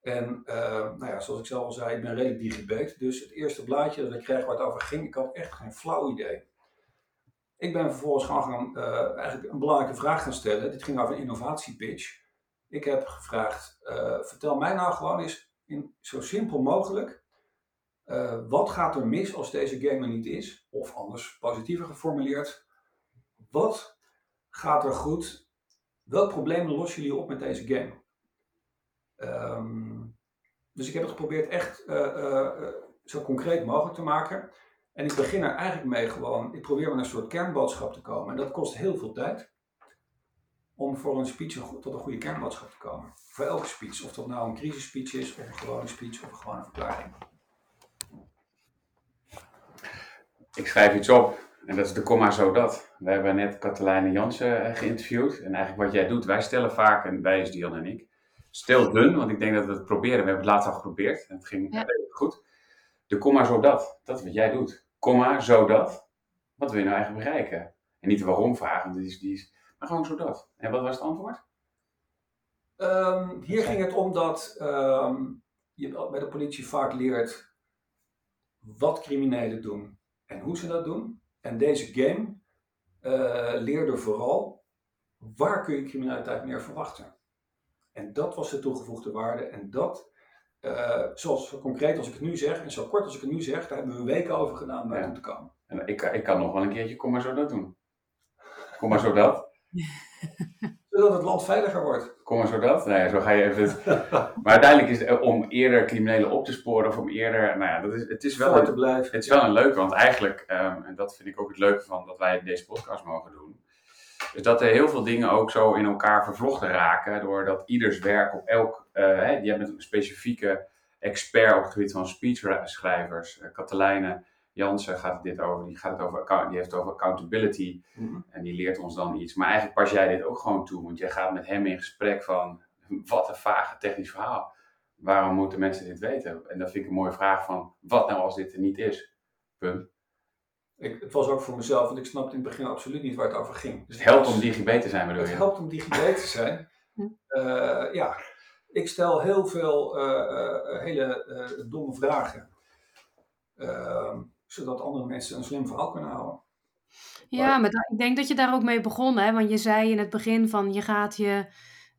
En uh, nou ja, zoals ik zelf al zei, ik ben redelijk digibet. Dus het eerste blaadje dat ik kreeg waar het over ging, ik had echt geen flauw idee. Ik ben vervolgens gewoon gaan, eigenlijk een belangrijke vraag gaan stellen. Dit ging over een innovatiepitch. Ik heb gevraagd, uh, vertel mij nou gewoon eens in, zo simpel mogelijk, uh, wat gaat er mis als deze game er niet is? Of anders positiever geformuleerd, wat gaat er goed? Welk probleem lossen jullie op met deze game? Um, dus ik heb het geprobeerd echt uh, zo concreet mogelijk te maken. En ik begin er eigenlijk mee gewoon, ik probeer met een soort kernboodschap te komen. En dat kost heel veel tijd. Om voor een speech tot een goede kernboodschap te komen. Voor elke speech, of dat nou een crisisspeech is, of een gewone speech, of een gewone verklaring. Ik schrijf iets op en dat is de komma zo dat. We hebben net Katelijne Jansen eh, geïnterviewd. En eigenlijk wat jij doet, wij stellen vaak, en wij is Dion en ik, stil dun, want ik denk dat we het proberen. We hebben het laatst al geprobeerd en het ging ja. goed. De komma zo dat, dat is wat jij doet. Komma zo dat. Wat wil je nou eigenlijk bereiken? En niet de waarom vragen, want die is, die is, maar gewoon zo dat. En wat was het antwoord? Um, hier ging het om dat um, je bij de politie vaak leert wat criminelen doen en hoe ze dat doen. En deze game uh, leerde vooral waar kun je criminaliteit meer verwachten. En dat was de toegevoegde waarde. En dat, uh, zoals concreet als ik het nu zeg, en zo kort als ik het nu zeg, daar hebben we weken over gedaan om ja. te komen. En ik, ik kan nog wel een keertje, kom maar zo dat doen. Kom maar zo dat. Zodat het land veiliger wordt. Kom maar zo dat. Nou ja, zo ga je even. maar uiteindelijk is het om eerder criminelen op te sporen of om eerder. Nou ja, dat is, het is wel. Te blijven. Het is wel een leuke, want eigenlijk, um, en dat vind ik ook het leuke van dat wij deze podcast mogen doen. Is dat er heel veel dingen ook zo in elkaar vervlochten raken. Doordat ieders werk op elk. Uh, hè, je hebt een specifieke expert op het gebied van speechschrijvers. Uh, Katelijne Jansen gaat dit over. Die, gaat het over, die heeft het over accountability. Mhm. En die leert ons dan iets. Maar eigenlijk pas jij dit ook gewoon toe. Want jij gaat met hem in gesprek van. Wat een vage technisch verhaal. Waarom moeten mensen dit weten? En dat vind ik een mooie vraag van. Wat nou als dit er niet is? Punt. Ik, het was ook voor mezelf, want ik snapte in het begin absoluut niet waar het over ging. Dus het helpt om digibet te zijn, bedoel je? Het helpt om digibet te zijn. Uh, ja, ik stel heel veel uh, uh, hele domme vragen. Ehm, zodat andere mensen een slim verhaal kunnen houden. Ja, maar ik denk dat je daar ook mee begon, hè? want je zei in het begin van je gaat je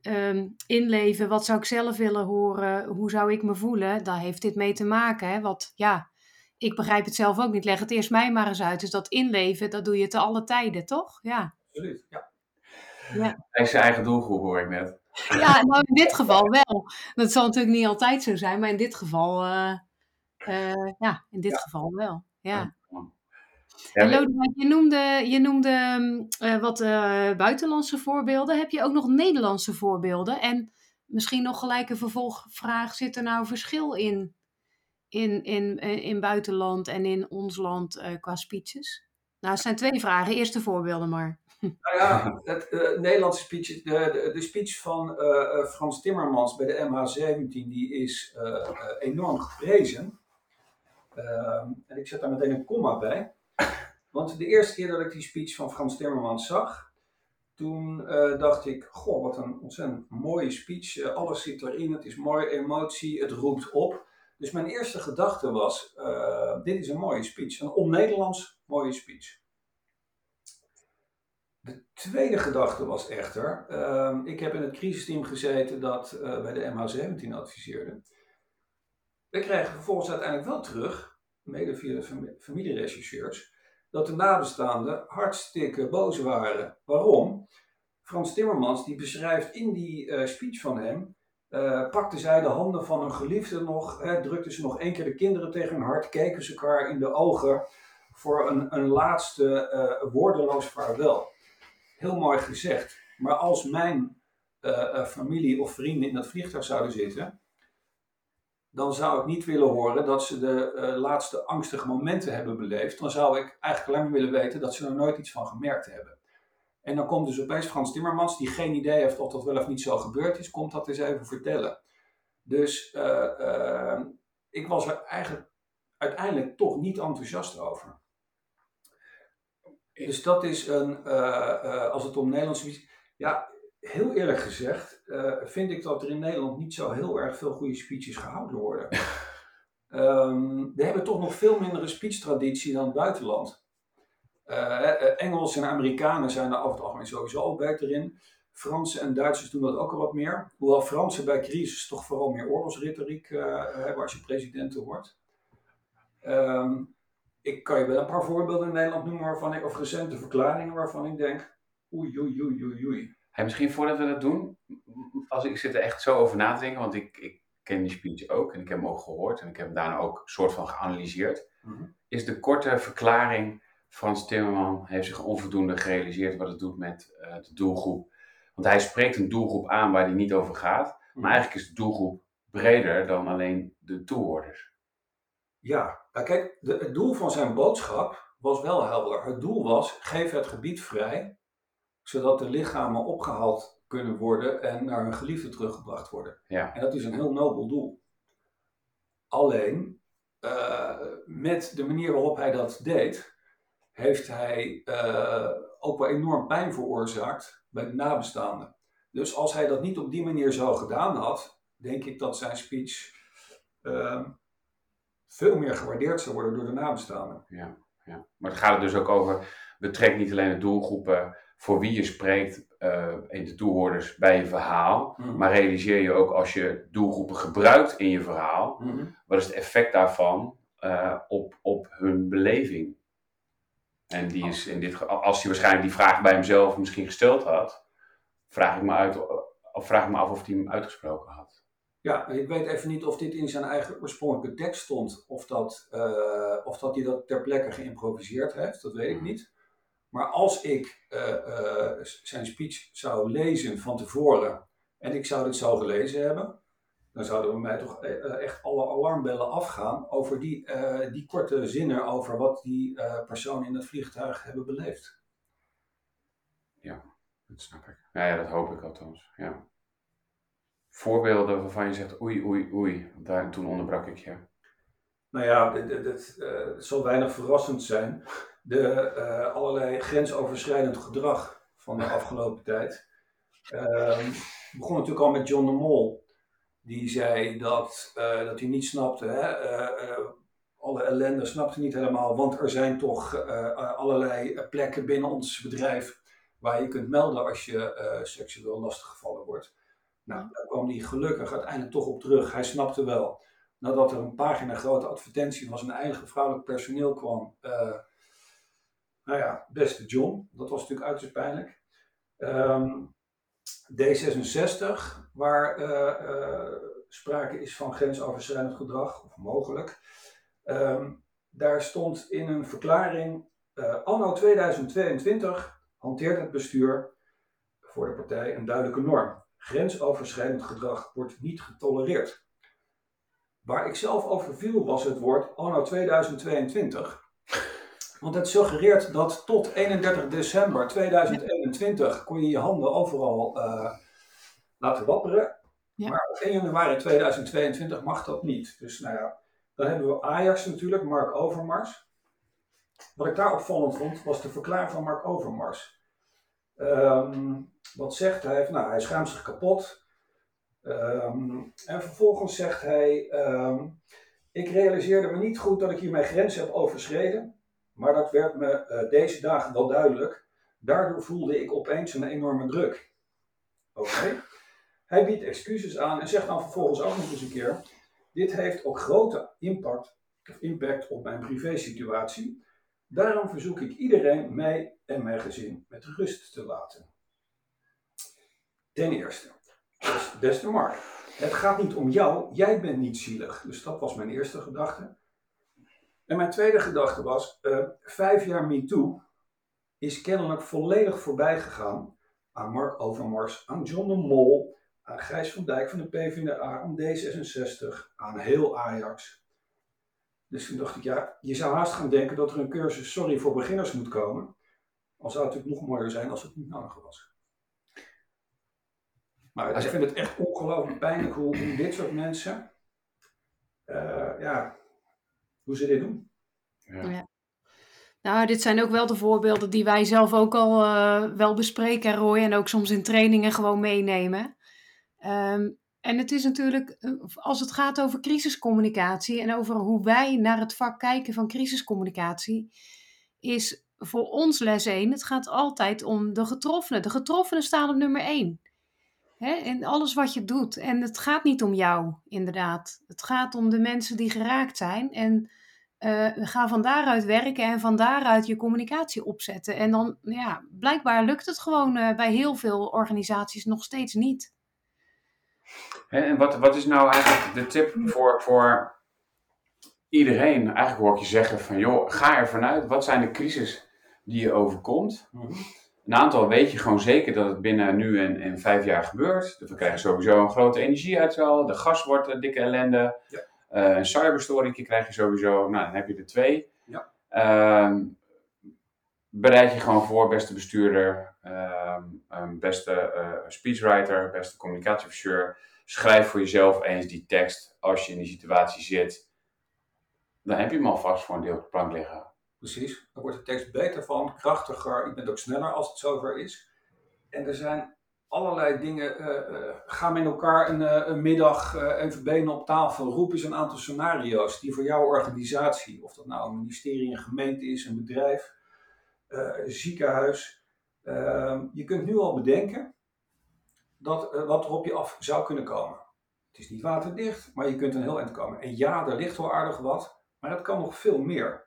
um, inleven, wat zou ik zelf willen horen, hoe zou ik me voelen, daar heeft dit mee te maken. Hè? Wat, ja, ik begrijp het zelf ook niet, leg het eerst mij maar eens uit. Dus dat inleven, dat doe je te alle tijden, toch? Ja. Absoluut, ja. ja. Hij is zijn eigen doelgroep, hoor ik net. Ja, nou in dit geval wel. Dat zal natuurlijk niet altijd zo zijn, maar in dit geval, uh, uh, ja, in dit ja. geval wel. Ja. Ja, Lodewijk, je noemde, je noemde uh, wat uh, buitenlandse voorbeelden. Heb je ook nog Nederlandse voorbeelden? En misschien nog gelijk een vervolgvraag: zit er nou verschil in, in, in, in buitenland en in ons land uh, qua speeches? Nou, het zijn twee vragen. Eerste voorbeelden maar. Nou ja, het Nederlandse speech, de, de, de speech van Frans Timmermans bij de MH17, die is enorm geprezen. Ehm, en ik zet daar meteen een komma bij. Want de eerste keer dat ik die speech van Frans Timmermans zag, toen uh, dacht ik, goh, wat een ontzettend mooie speech. Uh, alles zit erin, het is mooi, emotie, het roept op. Dus mijn eerste gedachte was, uh, dit is een mooie speech, een on-Nederlands mooie speech. De tweede gedachte was echter, ehm, ik heb in het crisisteam gezeten dat bij de MH17 adviseerde. We kregen vervolgens uiteindelijk wel terug, mede via de familierechercheurs, dat de nabestaanden hartstikke boos waren. Waarom? Frans Timmermans die beschrijft in die uh, speech van hem, uh, pakte zij de handen van hun geliefde nog, hè, drukte ze nog één keer de kinderen tegen hun hart, keken ze elkaar in de ogen voor een, een laatste uh, woordeloos vaarwel. Heel mooi gezegd. Maar als mijn familie of vrienden in dat vliegtuig zouden zitten, dan zou ik niet willen horen dat ze de uh, laatste angstige momenten hebben beleefd. Dan zou ik eigenlijk maar willen weten dat ze er nooit iets van gemerkt hebben. En dan komt dus opeens Frans Timmermans, die geen idee heeft of dat wel of niet zo gebeurd is, komt dat eens even vertellen. Dus uh, uh, ik was er eigenlijk uiteindelijk toch niet enthousiast over. Dus dat is een, als het om Nederlands is, ja, heel eerlijk gezegd, uh, vind ik dat er in Nederland niet zo heel erg veel goede speeches gehouden worden. um, we hebben toch nog veel mindere speechtraditie dan het buitenland. Uh, Engels en Amerikanen zijn er over het algemeen sowieso al beter in. Fransen en Duitsers doen dat ook al wat meer. Hoewel Fransen bij crisis toch vooral meer oorlogsretoriek uh, hebben als je presidenten wordt. Um, ik kan je wel een paar voorbeelden in Nederland noemen waarvan ik, of recente verklaringen waarvan ik denk, oei, oei, oei, oei, oei. Hey, misschien voordat we dat doen, als ik zit er echt zo over na te denken, want ik, ik ken die speech ook en ik heb hem ook gehoord en ik heb hem daarna ook soort van geanalyseerd. Mm-hmm. Is de korte verklaring, Frans Timmerman heeft zich onvoldoende gerealiseerd wat het doet met uh, de doelgroep. Want hij spreekt een doelgroep aan waar hij niet over gaat. Maar eigenlijk is de doelgroep breder dan alleen de toehoorders. Ja, nou kijk, de, het doel van zijn boodschap was wel helder. Het doel was, geef het gebied vrij, zodat de lichamen opgehaald kunnen worden en naar hun geliefde teruggebracht worden. Ja. En dat is een heel nobel doel. Alleen, eh, met de manier waarop hij dat deed, heeft hij eh, ook wel enorm pijn veroorzaakt bij de nabestaanden. Dus als hij dat niet op die manier zo gedaan had, denk ik dat zijn speech eh, veel meer gewaardeerd zou worden door de nabestaanden. Ja, ja. Maar het gaat er dus ook over, betrek niet alleen de doelgroepen voor wie je spreekt uh, in de toehoorders bij je verhaal, Mhm. maar realiseer je ook als je doelgroepen gebruikt in je verhaal, Mhm. wat is het effect daarvan eh, op, op hun beleving? En die is in dit geval, als hij waarschijnlijk die vraag bij hemzelf misschien gesteld had, vraag ik me, uit, of vraag ik me af of hij hem uitgesproken had. Ja, ik weet even niet of dit in zijn eigen oorspronkelijke tekst stond, of dat, eh, of dat hij dat ter plekke geïmproviseerd heeft, dat weet ik niet. Maar als ik eh, eh, zijn speech zou lezen van tevoren en ik zou dit zo gelezen hebben, dan zouden bij mij toch eh, echt alle alarmbellen afgaan over die, die korte zinnen over wat die personen in het vliegtuig hebben beleefd. Dat snap ik. Ja, ja dat hoop ik althans. Ja. Voorbeelden waarvan je zegt oei, oei, oei. Daar, toen onderbrak ik je. Nou ja, het zal weinig verrassend zijn. De eh, allerlei grensoverschrijdend gedrag van de afgelopen tijd. Het begon natuurlijk al met John de Mol. Die zei dat, eh, dat hij niet snapte. Hè? eh, alle ellende snapte niet helemaal. Want er zijn toch allerlei plekken binnen ons bedrijf. waar je kunt melden als je seksueel lastiggevallen wordt. Nou, daar kwam hij gelukkig uiteindelijk toch op terug. Hij snapte wel nadat er een pagina grote advertentie van zijn eigen vrouwelijk personeel kwam. Nou ja, beste John, dat was natuurlijk uiterst pijnlijk. Ehm, D66, waar eh, eh, sprake is van grensoverschrijdend gedrag, of mogelijk. Ehm, daar stond in een verklaring, eh, anno 2022 hanteert het bestuur voor de partij een duidelijke norm. Grensoverschrijdend gedrag wordt niet getolereerd. Waar ik zelf over viel was het woord anno 2022. Want het suggereert dat tot 31 december 2021 kon je je handen overal eh, laten wapperen. Ja. Maar op 1 januari 2022 mag dat niet. Dus nou ja, dan hebben we Ajax natuurlijk, Mark Overmars. Wat ik daar opvallend vond, was de verklaring van Mark Overmars. Ehm, wat zegt hij? Nou, hij schaamt zich kapot. Ehm, en vervolgens zegt hij: ehm, Ik realiseerde me niet goed dat ik hier mijn grenzen heb overschreden. Maar dat werd me eh, deze dagen wel duidelijk. Daardoor voelde ik opeens een enorme druk. Oké. Hij biedt excuses aan en zegt dan vervolgens ook nog eens een keer: Dit heeft ook grote impact, impact op mijn privésituatie. Daarom verzoek ik iedereen, mij en mijn gezin, met rust te laten. Ten eerste, beste Mark, het gaat niet om jou, jij bent niet zielig. Dus dat was mijn eerste gedachte. En mijn tweede gedachte was, eh, vijf jaar MeToo is kennelijk volledig voorbij gegaan aan Mark Overmars, aan John de Mol, aan Gijs van Dijk van de PvdA, aan D66, aan heel Ajax. Dus toen dacht ik, ja, je zou haast gaan denken dat er een cursus Sorry voor beginners moet komen. Al zou het natuurlijk nog mooier zijn als het niet nodig was. Maar ik vind het echt ongelooflijk pijnlijk hoe, hoe dit soort mensen, eh, ja, hoe ze dit doen. Ja. Nou, dit zijn ook wel de voorbeelden die wij zelf ook al eh, wel bespreken, Roy, en ook soms in trainingen gewoon meenemen. Ehm, en het is natuurlijk, eh, als het gaat over crisiscommunicatie en over hoe wij naar het vak kijken van crisiscommunicatie, is voor ons les 1, het gaat altijd om de getroffenen. De getroffenen staan op nummer 1. Hè, in alles wat je doet. En het gaat niet om jou, inderdaad. Het gaat om de mensen die geraakt zijn. En eh, ga van daaruit werken en van daaruit je communicatie opzetten. En dan, ja, blijkbaar lukt het gewoon eh, bij heel veel organisaties nog steeds niet. Hè, En wat, wat is nou eigenlijk de tip voor, voor iedereen? Eigenlijk hoor ik je zeggen van, joh, ga ervan uit. Wat zijn de crisis die je overkomt? een aantal weet je gewoon zeker dat het binnen nu en, en vijf jaar gebeurt. Dus we krijgen sowieso een grote energieuitval. De gas wordt een dikke ellende. Ja. Eh, een cyberstoring krijg je sowieso. Nou, dan heb je er twee. Ja. Ehm, bereid je gewoon voor, beste bestuurder, ehm, ehm, beste eh, speechwriter, beste communicatieofficier. Schrijf voor jezelf eens die tekst als je in die situatie zit. Dan heb je hem alvast voor een deel op de plank liggen. Precies, daar wordt de tekst beter van, krachtiger, je bent ook sneller als het zover is. En er zijn allerlei dingen, eh, eh, ga met elkaar een, eh, een middag even benen op tafel, roep eens een aantal scenario's die voor jouw organisatie, of dat nou een ministerie, een gemeente is, een bedrijf, een ziekenhuis. Ehm, je kunt nu al bedenken dat, wat er op je af zou kunnen komen. Het is niet waterdicht, maar je kunt een heel eind komen. En ja, er ligt wel aardig wat, maar het kan nog veel meer.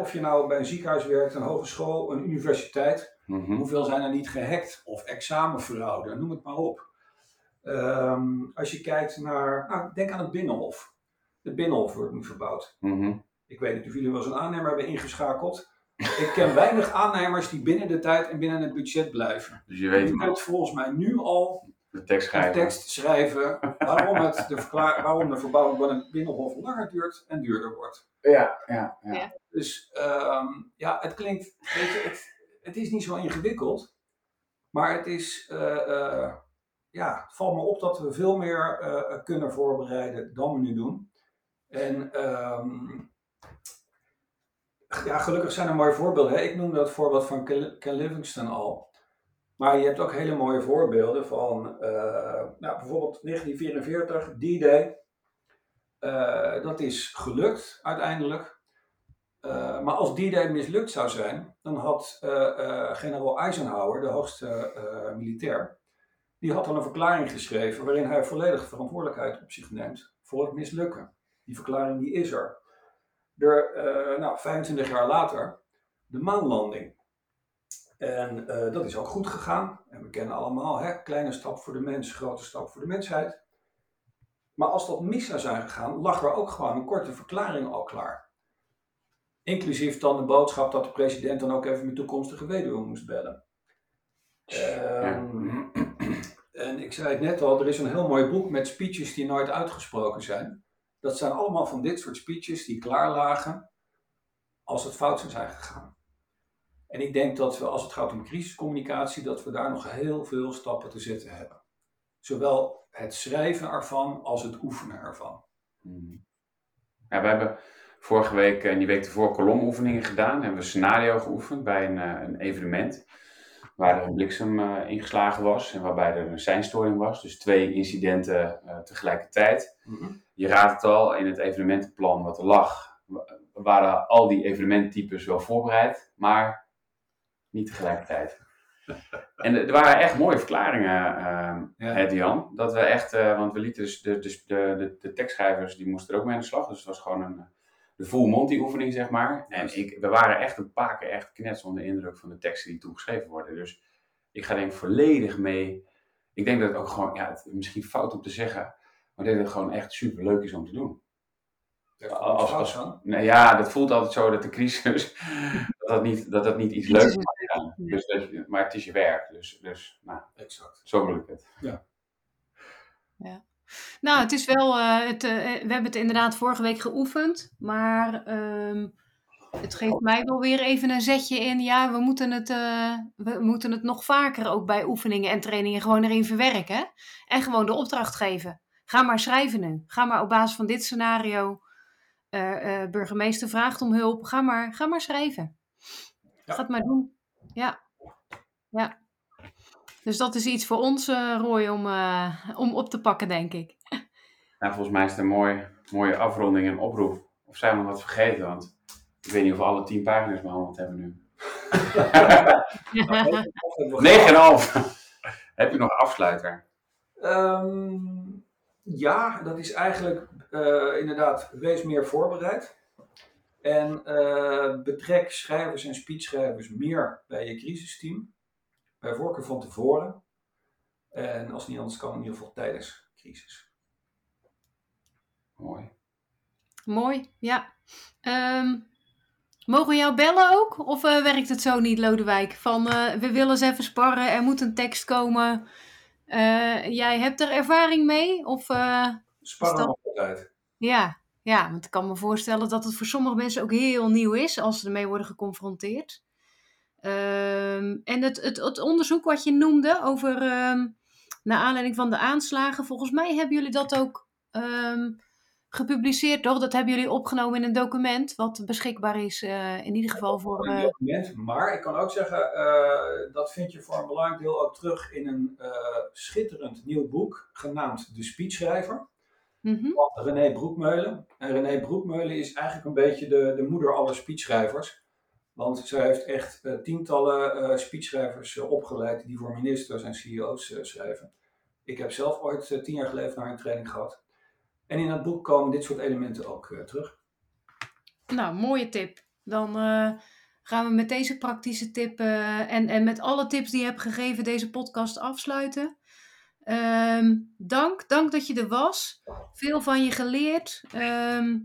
Of je nou bij een ziekenhuis werkt, een hogeschool, een universiteit, Mhm. hoeveel zijn er niet gehackt of examenfraude, noem het maar op. Ehm, als je kijkt naar, nou, denk aan het Binnenhof. Het Binnenhof wordt nu verbouwd. Mhm. Ik weet niet of jullie wel eens een aannemer hebben ingeschakeld. Ik ken weinig aannemers die binnen de tijd en binnen het budget blijven. Dus je weet Je kunt volgens mij nu al de tekst schrijven. tekst schrijven waarom, het, de, waarom de verbouwing van het Binnenhof langer duurt en duurder wordt. Ja, ja, ja. Ja. Dus ehm, ja, het klinkt, weet je, het, het is niet zo ingewikkeld, maar het is, eh, eh, ja, valt me op dat we veel meer eh, kunnen voorbereiden dan we nu doen. En ehm, ja, gelukkig zijn er mooie voorbeelden. Ik noemde het voorbeeld van Ken Livingston al. Maar je hebt ook hele mooie voorbeelden van nou, bijvoorbeeld 1944, D-Day. Dat is gelukt uiteindelijk. Eh, maar als D-Day mislukt zou zijn, dan had eh, generaal Eisenhower, de hoogste militair, die had dan een verklaring geschreven waarin hij volledig verantwoordelijkheid op zich neemt voor het mislukken. Die verklaring die is er. Er, nou, 25 jaar later, de maanlanding. En dat is ook goed gegaan. En we kennen allemaal, hè, kleine stap voor de mens, grote stap voor de mensheid. Maar als dat mis zou zijn gegaan, lag er ook gewoon een korte verklaring al klaar. Inclusief dan de boodschap dat de president dan ook even mijn toekomstige weduwe moest bellen. Ehm, en ik zei het net al, er is een heel mooi boek met speeches die nooit uitgesproken zijn. Dat zijn allemaal van dit soort speeches die klaar lagen als het fout zou zijn gegaan. En ik denk dat we, als het gaat om crisiscommunicatie, dat we daar nog heel veel stappen te zetten hebben. Zowel het schrijven ervan als het oefenen ervan. Mhm. Ja, we hebben vorige week en die week ervoor kolomoefeningen gedaan. Hebben we een scenario geoefend bij een, eh, een evenement. Waar er een bliksem eh, ingeslagen was en waarbij er een seinstoring was. Dus twee incidenten eh, tegelijkertijd. Je raadt het al, in het evenementenplan wat er lag, wa- waren al die evenementtypes wel voorbereid, maar niet tegelijkertijd. En er waren echt mooie verklaringen, Ja. hè, Dian. Dat we echt, want we lieten dus de, de, de, tekstschrijvers, die moesten er ook mee aan de slag. Dus het was gewoon een, de full Monty oefening, zeg maar. En ik, we waren echt een paar keer echt knets onder de indruk van de teksten die toegeschreven worden. Dus ik ga denk volledig mee. Ik denk dat het ook gewoon, ja, het is misschien fout om te zeggen, maar ik denk dat het gewoon echt super leuk is om te doen. Als- als- van. Nou ja, dat voelt altijd zo dat de crisis, dat dat niet, dat dat niet iets leuks mag zijn. Dus dat je- maar het is je werk, dus, dus nou, Exact. zo bedoel ik het. Nou, het is wel. eh, het, eh, we hebben het inderdaad vorige week geoefend. Maar ehm, het geeft mij wel weer even een zetje in. Ja, we moeten, het, eh, we moeten het nog vaker ook bij oefeningen en trainingen gewoon erin verwerken. En gewoon de opdracht geven. Ga maar schrijven nu. Ga maar op basis van dit scenario. eh, eh, burgemeester vraagt om hulp. Ga maar, ga maar schrijven. Ja. Ga het maar doen. Ja. Ja. Dus dat is iets voor ons, eh, Roy, om, eh, om op te pakken, denk ik. Nou, volgens mij is het een mooi, mooie afronding en oproep. Of zijn we nog wat vergeten? Want ik weet niet of we alle tien pagina's behandeld hebben nu. 9,5. Heb je nog een afsluiter? Ehm, ja, dat is eigenlijk eh, inderdaad, wees meer voorbereid. En eh, betrek schrijvers en speechschrijvers meer bij je crisisteam. Bij voorkeur van tevoren. En als het niet anders kan, in ieder geval tijdens crisis. Mooi. Mooi, ja. Ehm, Mogen we jou bellen ook? Of eh, werkt het zo niet, Lodewijk? Van eh, we willen eens even sparren, er moet een tekst komen. Eh, jij hebt er ervaring mee? Of, eh, Sparren dat- altijd. ja, ja, want ik kan me voorstellen dat het voor sommige mensen ook heel nieuw is als ze ermee worden geconfronteerd. Ehm, en het, het, het onderzoek wat je noemde over, ehm naar aanleiding van de aanslagen, volgens mij hebben jullie dat ook ehm, gepubliceerd, toch? Dat hebben jullie opgenomen in een document wat beschikbaar is, eh, in ieder geval voor. eh, document. Maar ik kan ook zeggen, eh, dat vind je voor een belangrijk deel ook terug in een schitterend nieuw boek genaamd De Speechschrijver mhm. van René Broekmeulen. En René Broekmeulen is eigenlijk een beetje de, de moeder aller speechschrijvers. Want zij heeft echt eh, tientallen eh speechschrijvers eh, opgeleid die voor ministers en CEO's schrijven. Ik heb zelf ooit tien jaar geleden naar een training gehad. En in dat boek komen dit soort elementen ook terug. Nou, mooie tip. Dan gaan we met deze praktische tip en, en met alle tips die je hebt gegeven deze podcast afsluiten. Ehm, dank, dank dat je er was. Veel van je geleerd. Ehm,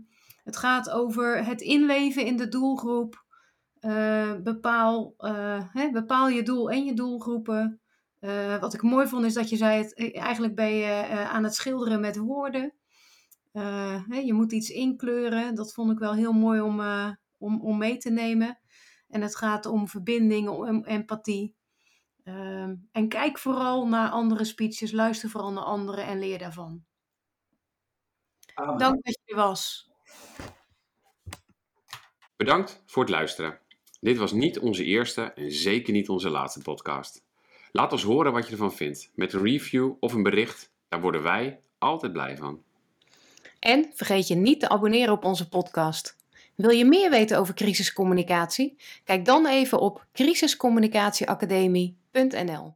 het gaat over het inleven in de doelgroep. Eh, bepaal, eh, hè, bepaal je doel en je doelgroepen. Eh, wat ik mooi vond is dat je zei, het, eigenlijk ben je aan het schilderen met woorden. Hè, je moet iets inkleuren. Dat vond ik wel heel mooi om, om, om mee te nemen. En het gaat om verbinding, om empathie. Ehm, en kijk vooral naar andere speeches, luister vooral naar anderen en leer daarvan. Amen. Dank dat je er was. Bedankt voor het luisteren. Dit was niet onze eerste en zeker niet onze laatste podcast. Laat ons horen wat je ervan vindt. Met een review of een bericht, daar worden wij altijd blij van. En vergeet je niet te abonneren op onze podcast. Wil je meer weten over crisiscommunicatie? Kijk dan even op crisiscommunicatieacademie.nl.